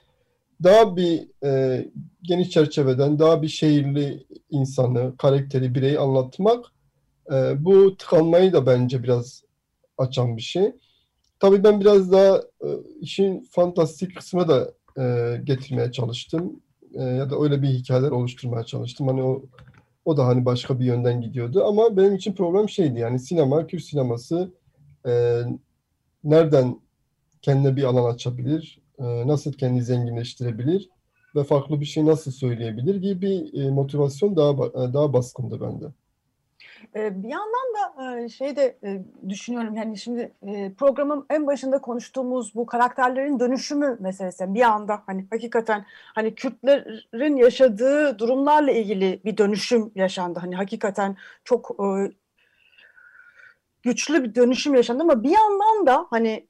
daha bir e, geniş çerçeveden daha bir şehirli insanı, karakteri, bireyi anlatmak e, bu tıkanmayı da bence biraz açan bir şey. Tabii ben biraz daha e, işin fantastik kısmına da e, getirmeye çalıştım. E, ya da öyle bir hikayeler oluşturmaya çalıştım. Hani o o da hani başka bir yönden gidiyordu ama benim için problem şeydi yani sinema, Kürt sineması e, nereden kendine bir alan açabilir, e, nasıl kendini zenginleştirebilir ve farklı bir şey nasıl söyleyebilir gibi bir e, motivasyon daha e, daha baskındı bende. Ee, Bir yandan da e, şey de e, düşünüyorum yani şimdi e, programın en başında konuştuğumuz bu karakterlerin dönüşümü meselesi bir anda hani hakikaten hani Kürtlerin yaşadığı durumlarla ilgili bir dönüşüm yaşandı. Hani hakikaten çok güçlü bir dönüşüm yaşandı ama bir yandan da hani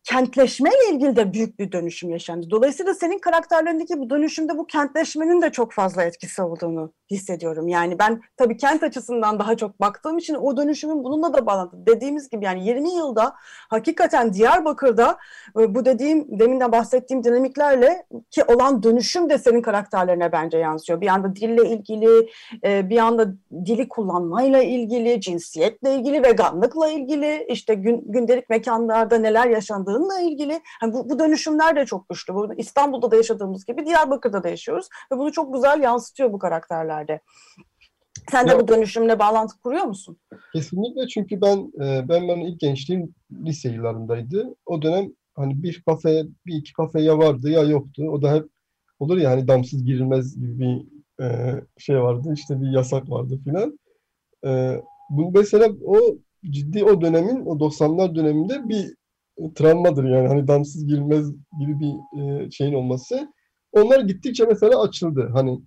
e, kentleşmeyle ilgili de büyük bir dönüşüm yaşandı. Dolayısıyla senin karakterlerindeki bu dönüşümde bu kentleşmenin de çok fazla etkisi olduğunu hissediyorum. Yani ben tabii kent açısından daha çok baktığım için o dönüşümün bununla da bağlantılı. Dediğimiz gibi yani 20 yılda hakikaten Diyarbakır'da e, bu dediğim deminden bahsettiğim dinamiklerle ki olan dönüşüm de senin karakterlerine bence yansıyor. Bir anda dille ilgili, e, bir anda dili kullanmayla ilgili, cinsiyetle ilgili, veganlıkla ilgili, işte gün, gündelik mekanlarda neler yaşandığıyla ilgili. Yani bu, bu dönüşümler de çok güçlü. Bu İstanbul'da da yaşadığımız gibi Diyarbakır'da da yaşıyoruz ve bunu çok güzel yansıtıyor bu karakterlerde. Sen de Ya- bu dönüşümle bağlantı kuruyor musun? Kesinlikle çünkü ben e, ben benim ilk gençliğim lise yıllarındaydı. O dönem hani bir kafe, bir iki kafe ya vardı ya yoktu. O da hep olur ya hani damsız girilmez gibi bir e, şey vardı. İşte bir yasak vardı filan. E, bu mesela o ciddi o dönemin o 90'lar döneminde bir travmadır yani hani damsız girilmez gibi bir e, şeyin olması. Onlar gittikçe mesela açıldı. Hani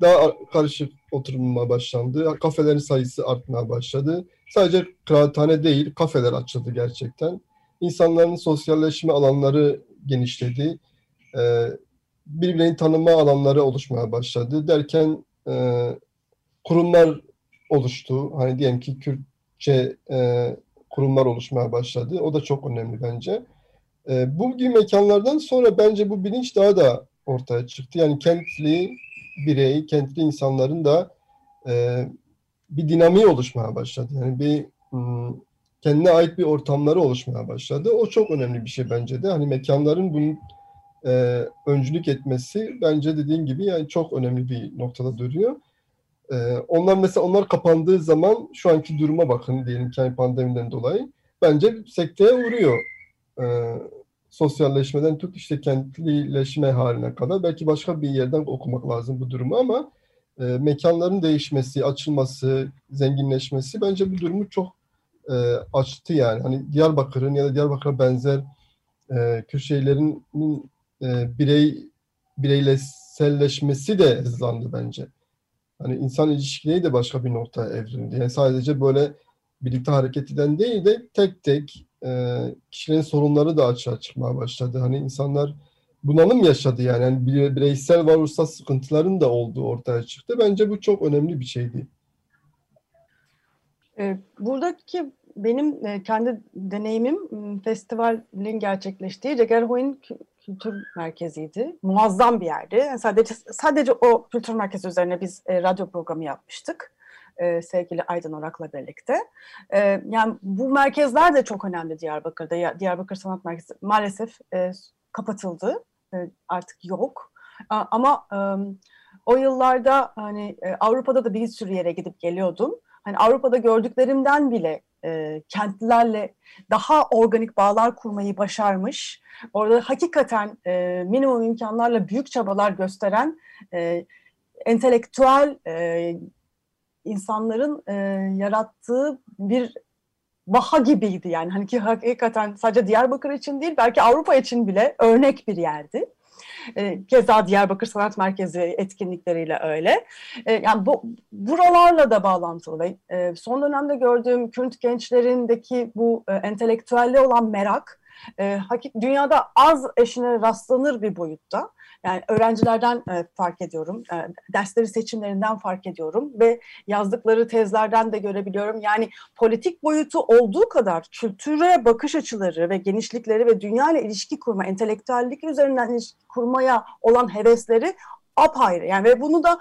daha karışık oturulmaya başlandı. Kafelerin sayısı artmaya başladı. Sadece kıraathane değil, kafeler açıldı gerçekten. İnsanların sosyalleşme alanları genişledi. Ee, birbirlerini tanıma alanları oluşmaya başladı. Derken e, kurumlar oluştu. Hani diyelim ki Kürtçe e, kurumlar oluşmaya başladı. O da çok önemli bence. E, bu gibi mekanlardan sonra bence bu bilinç daha da ortaya çıktı. Yani kentli birey, kentli insanların da e, bir dinamiği oluşmaya başladı. Yani bir hmm, kendine ait bir ortamları oluşmaya başladı. O çok önemli bir şey bence de. Hani mekanların bunun e, öncülük etmesi bence dediğin gibi yani çok önemli bir noktada duruyor. E, onlar mesela onlar kapandığı zaman şu anki duruma bakın diyelim ki hani pandemiden dolayı bence sekteye uğruyor. E, sosyalleşmeden tut işte kentlileşme haline kadar. Belki başka bir yerden okumak lazım bu durumu ama e, mekanların değişmesi, açılması, zenginleşmesi bence bu durumu çok e, açtı yani. Hani Diyarbakır'ın ya da Diyarbakır'a benzer e, Kürşehirlerin e, birey bireyselleşmesi de hızlandı bence. Hani insan ilişkileri de başka bir noktaya evrildi. Yani sadece böyle birlikte hareket eden değil de tek tek e, kişilerin sorunları da açığa çıkmaya başladı. Hani insanlar bunalım yaşadı yani. yani bireysel varoluşsal sıkıntıların da olduğu ortaya çıktı. Bence bu çok önemli bir şeydi. E, buradaki benim e, kendi deneyimim festivalin gerçekleştiği Cegerhoy'un kültür merkeziydi. Muazzam bir yerdi. Yani sadece sadece o kültür merkezi üzerine biz e, radyo programı yapmıştık. E, sevgili Aydın Orak'la birlikte. E, yani bu merkezler de çok önemli Diyarbakır'da. Diyarbakır Sanat Merkezi maalesef e, kapatıldı. E, artık yok. E, ama e, o yıllarda hani e, Avrupa'da da bir sürü yere gidip geliyordum. Hani Avrupa'da gördüklerimden bile e, kentlilerle daha organik bağlar kurmayı başarmış. Orada hakikaten e, minimum imkanlarla büyük çabalar gösteren e, entelektüel e, insanların e, yarattığı bir vaha gibiydi yani. Hani ki hakikaten sadece Diyarbakır için değil belki Avrupa için bile örnek bir yerdi. E, keza Diyarbakır Sanat Merkezi etkinlikleriyle öyle. E, yani bu buralarla da bağlantılı ve e, son dönemde gördüğüm Kürt gençlerindeki bu e, entelektüelle olan merak dünyada az eşine rastlanır bir boyutta. Yani öğrencilerden e, fark ediyorum, e, dersleri seçimlerinden fark ediyorum ve yazdıkları tezlerden de görebiliyorum. Yani politik boyutu olduğu kadar kültüre bakış açıları ve genişlikleri ve dünya ile ilişki kurma, entelektüellik üzerinden ilişki kurmaya olan hevesleri apayrı. Yani ve bunu da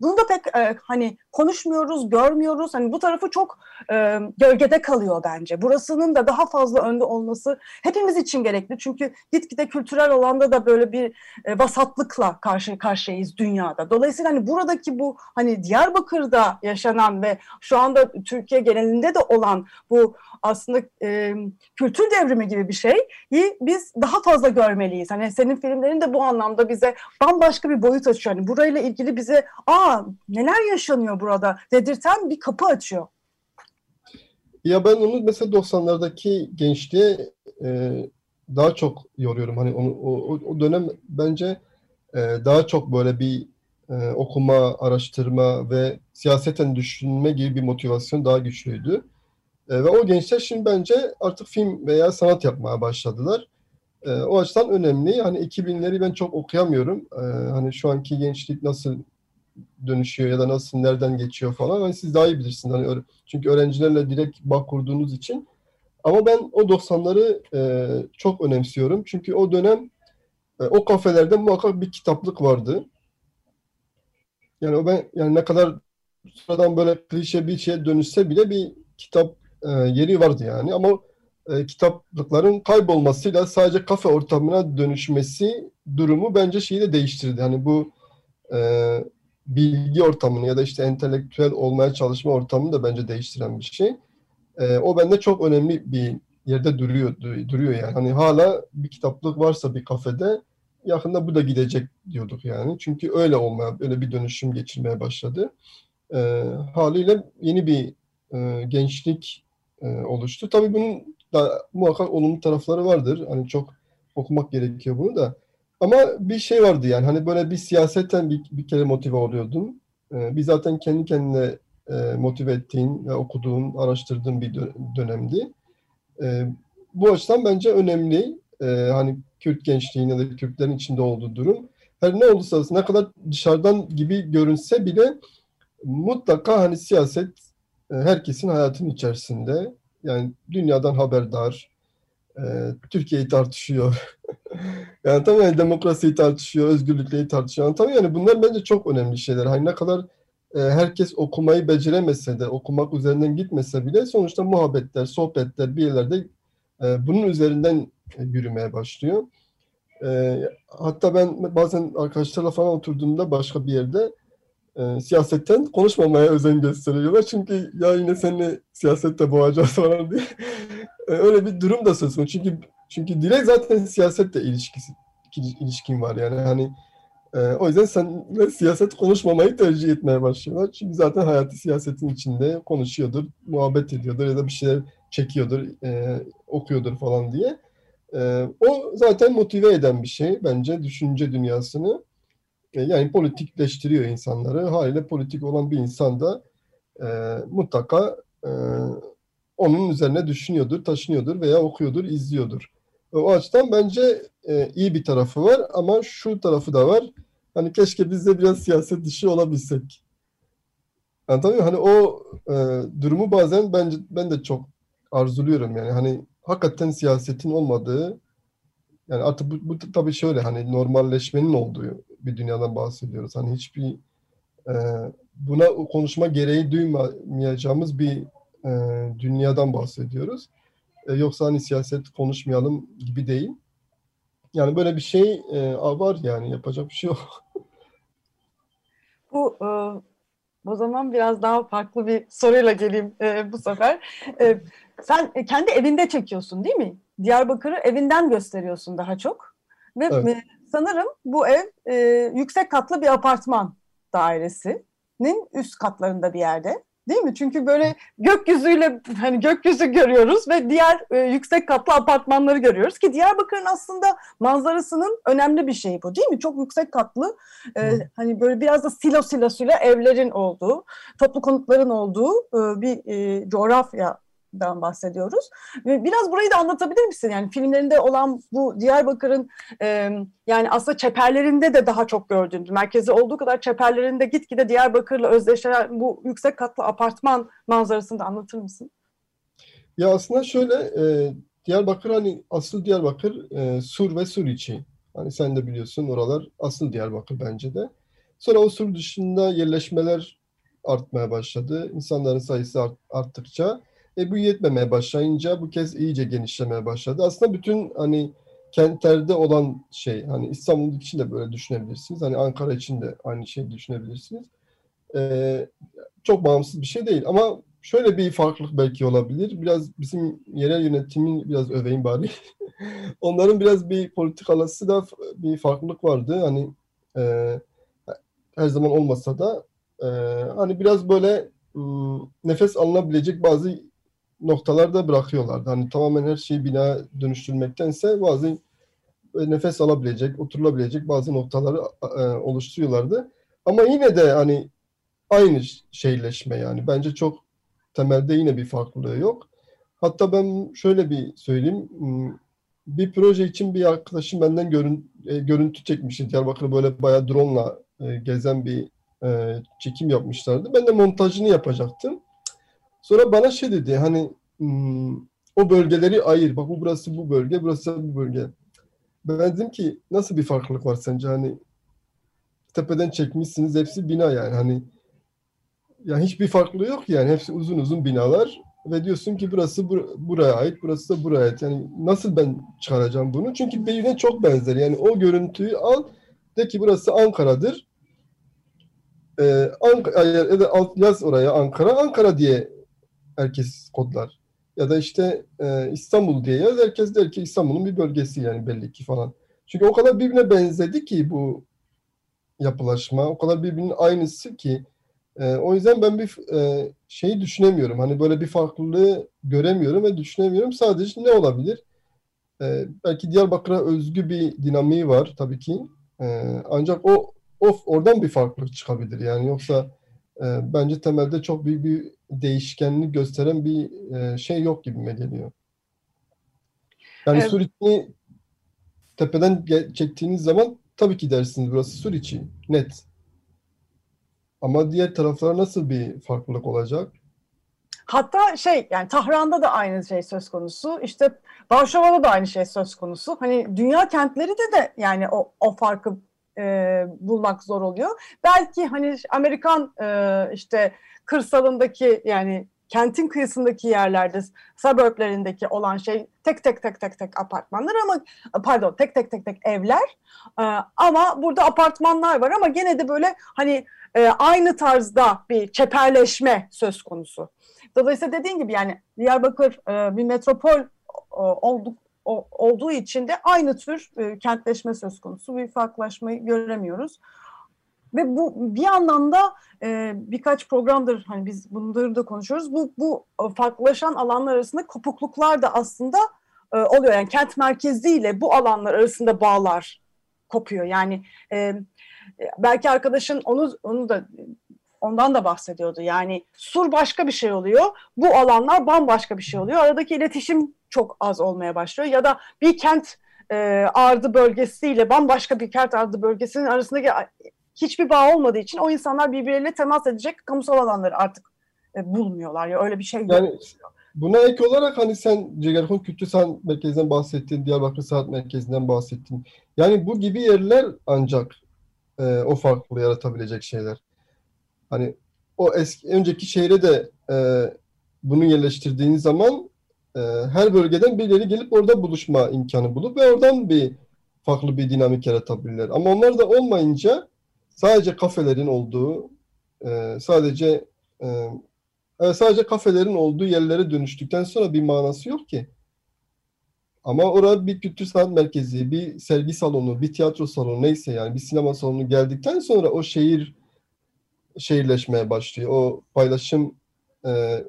bunu da pek e, hani konuşmuyoruz, görmüyoruz. Hani bu tarafı çok e, gölgede kalıyor bence. Burasının da daha fazla önde olması hepimiz için gerekli. Çünkü gitgide kültürel alanda da böyle bir e, vasatlıkla karşı karşıyayız dünyada. Dolayısıyla hani buradaki bu hani Diyarbakır'da yaşanan ve şu anda Türkiye genelinde de olan bu aslında e, kültür devrimi gibi bir şeyi biz daha fazla görmeliyiz. Hani senin filmlerin de bu anlamda bize bambaşka bir boyut açıyor. Hani burayla ilgili bize aa neler yaşanıyor burada dedirten bir kapı açıyor. Ya ben onu mesela 90'lardaki gençliğe e, daha çok yoruyorum. Hani onu, o, o dönem bence e, daha çok böyle bir e, okuma, araştırma ve siyaseten düşünme gibi bir motivasyon daha güçlüydü. E, ve o gençler şimdi bence artık film veya sanat yapmaya başladılar. E, o açıdan önemli. Hani 2000'leri ben çok okuyamıyorum. E, hani şu anki gençlik nasıl dönüşüyor ya da nasıl nereden geçiyor falan. Hani siz daha iyi bilirsiniz. Hani çünkü öğrencilerle direkt bağ kurduğunuz için. Ama ben o 90'ları e, çok önemsiyorum. Çünkü o dönem e, o kafelerde muhakkak bir kitaplık vardı. Yani o ben yani ne kadar sıradan böyle klişe bir şeye dönüşse bile bir kitap e, yeri vardı yani ama e, kitaplıkların kaybolmasıyla sadece kafe ortamına dönüşmesi durumu bence şeyi de değiştirdi. Hani bu e, bilgi ortamını ya da işte entelektüel olmaya çalışma ortamını da bence değiştiren bir şey. E, o bende çok önemli bir yerde duruyor duruyor yani. Hani hala bir kitaplık varsa bir kafede yakında bu da gidecek diyorduk yani. Çünkü öyle olmaya, öyle bir dönüşüm geçirmeye başladı. E, haliyle yeni bir e, gençlik e, oluştu. Tabii bunun da muhakkak olumlu tarafları vardır. Hani çok okumak gerekiyor bunu da. Ama bir şey vardı yani hani böyle bir siyasetten bir, bir kere motive oluyordum. E, bir zaten kendi kendine e, motive ettiğin ve okuduğun, araştırdığın bir dönemdi. E, bu açıdan bence önemli. E, hani Kürt gençliğinin ya da Kürtlerin içinde olduğu durum. Her ne olursa ne kadar dışarıdan gibi görünse bile mutlaka hani siyaset e, herkesin hayatının içerisinde yani dünyadan haberdar e, Türkiye'yi tartışıyor. yani tabii yani demokrasiyi tartışıyor, özgürlükleri tartışıyor. Yani tabii yani bunlar bence çok önemli şeyler. Hani ne kadar e, herkes okumayı beceremese de, okumak üzerinden gitmese bile sonuçta muhabbetler, sohbetler bir yerlerde e, bunun üzerinden yürümeye başlıyor. Hatta ben bazen arkadaşlarla falan oturduğumda başka bir yerde e, siyasetten konuşmamaya özen gösteriyorlar. Çünkü ya yine seni siyasette boğacağız falan diye. E, öyle bir durum da söz konusu. Çünkü çünkü direkt zaten siyasetle ilişkisi ilişkin var yani hani e, o yüzden senle siyaset konuşmamayı tercih etmeye başlıyorlar. Çünkü zaten hayatı siyasetin içinde konuşuyordur, muhabbet ediyordur ya da bir şeyler çekiyordur, e, okuyordur falan diye. E, o zaten motive eden bir şey bence düşünce dünyasını. E, yani politikleştiriyor insanları. Haliyle politik olan bir insan da e, mutlaka e, onun üzerine düşünüyordur, taşınıyordur veya okuyordur, izliyordur. O açıdan bence e, iyi bir tarafı var ama şu tarafı da var. Hani keşke biz de biraz siyaset dışı olabilsek. Yani tabii hani o e, durumu bazen bence ben de çok arzuluyorum yani hani hakikaten siyasetin olmadığı yani artık bu, bu tabii şöyle hani normalleşmenin olduğu bir dünyadan bahsediyoruz. Hani hiçbir e, buna konuşma gereği duymayacağımız bir e, dünyadan bahsediyoruz. E, yoksa hani siyaset konuşmayalım gibi değil. Yani böyle bir şey e, var yani yapacak bir şey yok. Bu e, o zaman biraz daha farklı bir soruyla geleyim e, bu sefer. E, sen kendi evinde çekiyorsun değil mi? Diyarbakır'ı evinden gösteriyorsun daha çok. Ve Evet. Sanırım bu ev e, yüksek katlı bir apartman dairesinin üst katlarında bir yerde. Değil mi? Çünkü böyle gökyüzüyle hani gökyüzü görüyoruz ve diğer e, yüksek katlı apartmanları görüyoruz ki Diyarbakır'ın aslında manzarasının önemli bir şeyi bu değil mi? Çok yüksek katlı e, hani böyle biraz da silo silosuyla evlerin olduğu, toplu konutların olduğu e, bir e, coğrafyadan bahsediyoruz. Biraz burayı da anlatabilir misin? Yani filmlerinde olan bu Diyarbakır'ın e, yani aslında çeperlerinde de daha çok gördüğümüz, merkezi olduğu kadar çeperlerinde gitgide Diyarbakır'la özdeşen bu yüksek katlı apartman manzarasını da anlatır mısın? Ya aslında şöyle e, Diyarbakır hani asıl Diyarbakır e, Sur ve Sur içi. Hani sen de biliyorsun oralar asıl Diyarbakır bence de. Sonra o Sur dışında yerleşmeler artmaya başladı. İnsanların sayısı art- arttıkça e, bu yetmemeye başlayınca bu kez iyice genişlemeye başladı. Aslında bütün hani kentlerde olan şey hani İstanbul için de böyle düşünebilirsiniz. Hani Ankara için de aynı şeyi düşünebilirsiniz. E, çok bağımsız bir şey değil ama şöyle bir farklılık belki olabilir. Biraz bizim yerel yönetimin biraz öveyim bari. Onların biraz bir politikalası da bir farklılık vardı. Hani e, her zaman olmasa da e, hani biraz böyle nefes alınabilecek bazı noktalarda bırakıyorlardı. Hani tamamen her şeyi bina dönüştürmektense bazı e, nefes alabilecek, oturulabilecek bazı noktaları e, oluşturuyorlardı. Ama yine de hani aynı şeyleşme yani. Bence çok temelde yine bir farklılığı yok. Hatta ben şöyle bir söyleyeyim. Hmm, Bir proje için bir arkadaşım benden görün, e, görüntü çekmişti. Diyarbakır'ı böyle bayağı drone'la e, gezen bir e, çekim yapmışlardı. Ben de montajını yapacaktım. Sonra bana şey dedi hani hmm, o bölgeleri ayır. Bak bu burası bu bölge, burası bu bölge. Ben dedim ki nasıl bir farklılık var sence? Hani tepeden çekmişsiniz hepsi bina yani. Hani ya hiçbir farklılığı yok yani. Hepsi uzun uzun binalar ve diyorsun ki burası bur- buraya ait, burası da buraya ait. Yani nasıl ben çıkaracağım bunu? Çünkü birbirine çok benzer. Yani o görüntüyü al, de ki burası Ankara'dır. Ee, Ank alt yaz oraya Ankara, Ankara diye herkes kodlar. Ya da işte e, İstanbul diye yaz, herkes der ki İstanbul'un bir bölgesi yani belli ki falan. Çünkü o kadar birbirine benzedi ki bu yapılaşma, o kadar birbirinin aynısı ki e, o yüzden ben bir e, şeyi düşünemiyorum. Hani böyle bir farklılığı göremiyorum ve düşünemiyorum. Sadece ne olabilir? E, belki Diyarbakır'a özgü bir dinamiği var tabii ki. E, ancak o, o oradan bir farklılık çıkabilir. Yani yoksa e, bence temelde çok büyük bir değişkenlik gösteren bir e, şey yok gibime geliyor. Yani Evet. Suriçi tepeden çektiğiniz zaman tabii ki dersiniz burası Suriçi. Net. Ama diğer taraflara nasıl bir farklılık olacak? hatta şey yani Tahran'da da aynı şey söz konusu. İşte Varşova'da da aynı şey söz konusu. Hani dünya kentleri de de yani o, o farkı e, bulmak zor oluyor. Belki hani Amerikan e, işte kırsalındaki yani kentin kıyısındaki yerlerde, suburblerindeki olan şey tek tek tek tek tek apartmanlar ama pardon tek tek tek tek evler. Ee, ama burada apartmanlar var ama gene de böyle hani e, aynı tarzda bir çeperleşme söz konusu. Dolayısıyla dediğin gibi yani Diyarbakır e, bir metropol e, olduk, olduğu için de aynı tür e, kentleşme söz konusu. Bir farklılaşmayı göremiyoruz. Ve bu bir anlamda e, birkaç programdır hani biz bunları da konuşuyoruz. Bu, bu farklılaşan alanlar arasında kopukluklar da aslında e, oluyor. Yani kent merkeziyle bu alanlar arasında bağlar kopuyor. Yani e, belki arkadaşın onu onu da ondan da bahsediyordu. Yani sur başka bir şey oluyor. Bu alanlar bambaşka bir şey oluyor. Aradaki iletişim çok az olmaya başlıyor. Ya da bir kent e, ardı bölgesiyle bambaşka bir kent ardı bölgesinin arasındaki hiçbir bağ olmadığı için o insanlar birbirleriyle temas edecek kamusal alanları artık e, bulmuyorlar ya öyle bir şey. Yani buna ek olarak hani sen Cegerhon Kültür Sanat Merkezi'nden bahsettin, Diyarbakır Sanat Merkezi'nden bahsettin. Yani bu gibi yerler ancak e, o farklılığı yaratabilecek şeyler. Hani o eski önceki şehre de e, bunu yerleştirdiğin zaman e, her bölgeden birileri gelip orada buluşma imkanı bulup ve oradan bir farklı bir dinamik yaratabilirler. Ama onlar da olmayınca sadece kafelerin olduğu, e, sadece e, sadece kafelerin olduğu yerlere dönüştükten sonra bir manası yok ki. Ama orada bir kültür sanat merkezi, bir sergi salonu, bir tiyatro salonu neyse yani bir sinema salonu geldikten sonra o şehir şehirleşmeye başlıyor. O paylaşım e,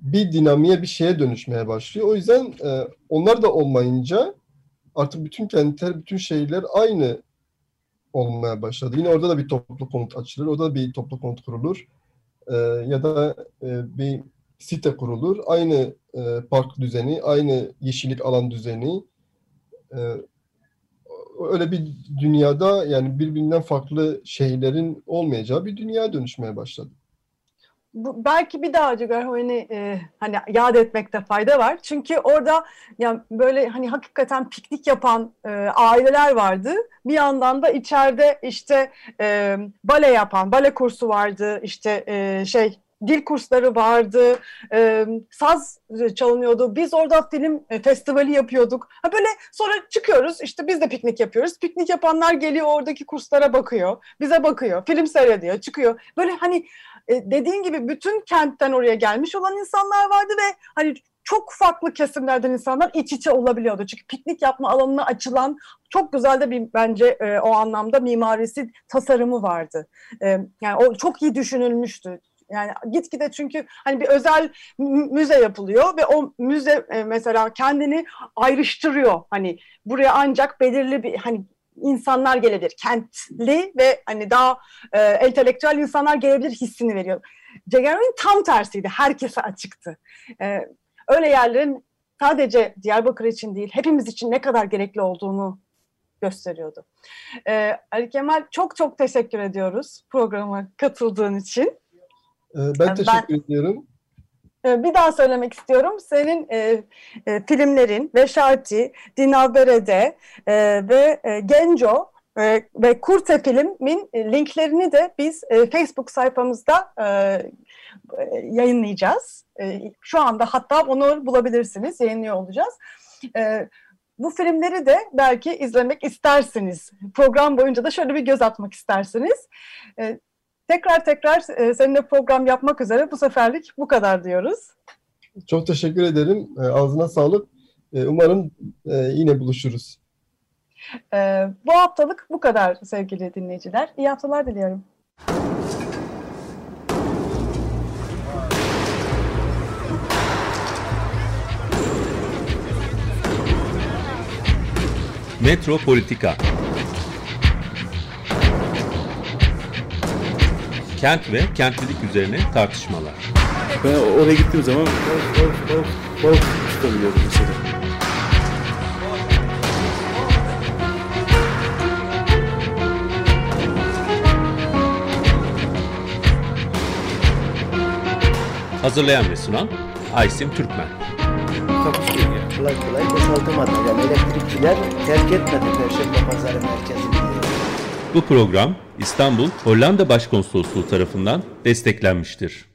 bir dinamiğe bir şeye dönüşmeye başlıyor. O yüzden e, onlar da olmayınca artık bütün kentler, bütün şehirler aynı olmaya başladı. Yine orada da bir toplu konut açılır, orada da bir toplu konut kurulur. E, ya da e, bir site kurulur. Aynı e, park düzeni, aynı yeşillik alan düzeni. E, öyle bir dünyada yani birbirinden farklı şehirlerin olmayacağı bir dünya dönüşmeye başladı bu, belki bir daha Cügerhoy'ni e, hani yad etmekte fayda var. Çünkü orada yani böyle hani hakikaten piknik yapan e, aileler vardı. Bir yandan da içeride işte e, bale yapan, bale kursu vardı. İşte e, şey dil kursları vardı, e, saz çalınıyordu. Biz orada film e, festivali yapıyorduk. Ha böyle sonra çıkıyoruz işte biz de piknik yapıyoruz. Piknik yapanlar geliyor oradaki kurslara bakıyor, bize bakıyor, film seyrediyor, çıkıyor. Böyle hani e, dediğin gibi bütün kentten oraya gelmiş olan insanlar vardı ve hani çok farklı kesimlerden insanlar iç içe olabiliyordu. Çünkü piknik yapma alanına açılan çok güzel de bir bence e, o anlamda mimarisi tasarımı vardı. E, yani o çok iyi düşünülmüştü. Yani gitgide çünkü hani bir özel müze yapılıyor ve o müze e, mesela kendini ayrıştırıyor. Hani buraya ancak belirli bir hani insanlar gelebilir. Kentli ve hani daha e, entelektüel insanlar gelebilir hissini veriyor. Ceger'in tam tersiydi. Herkese açıktı. E, öyle yerlerin sadece Diyarbakır için değil, hepimiz için ne kadar gerekli olduğunu gösteriyordu. E, Ali Kemal çok çok teşekkür ediyoruz programa katıldığın için. E, ben teşekkür ben, ediyorum. Ee, bir daha söylemek istiyorum. Senin e, e, filmlerin Veşarti, Dinaberede e, ve e, Genco e, ve Kurte filmin e, linklerini de biz e, Facebook sayfamızda e, yayınlayacağız. E, şu anda hatta onu bulabilirsiniz, yayınlıyor olacağız. E, bu filmleri de belki izlemek istersiniz. Program boyunca da şöyle bir göz atmak istersiniz. E, Tekrar tekrar e, seninle program yapmak üzere bu seferlik bu kadar diyoruz. Çok teşekkür ederim. E, ağzına sağlık. E, umarım yine buluşuruz. Bu haftalık bu kadar sevgili dinleyiciler. İyi haftalar diliyorum. Metropolitika Kent ve kentlilik üzerine tartışmalar. Ben oraya gittiğim zaman balık balık balık balık tutabiliyordum mesela. Hazırlayan ve sunan Aysim Türkmen. Kolay kolay boşaltamadı. Yani elektrikçiler terk etmedi Perşembe Pazarı merkezini. Bu program İstanbul Hollanda Başkonsolosluğu tarafından desteklenmiştir.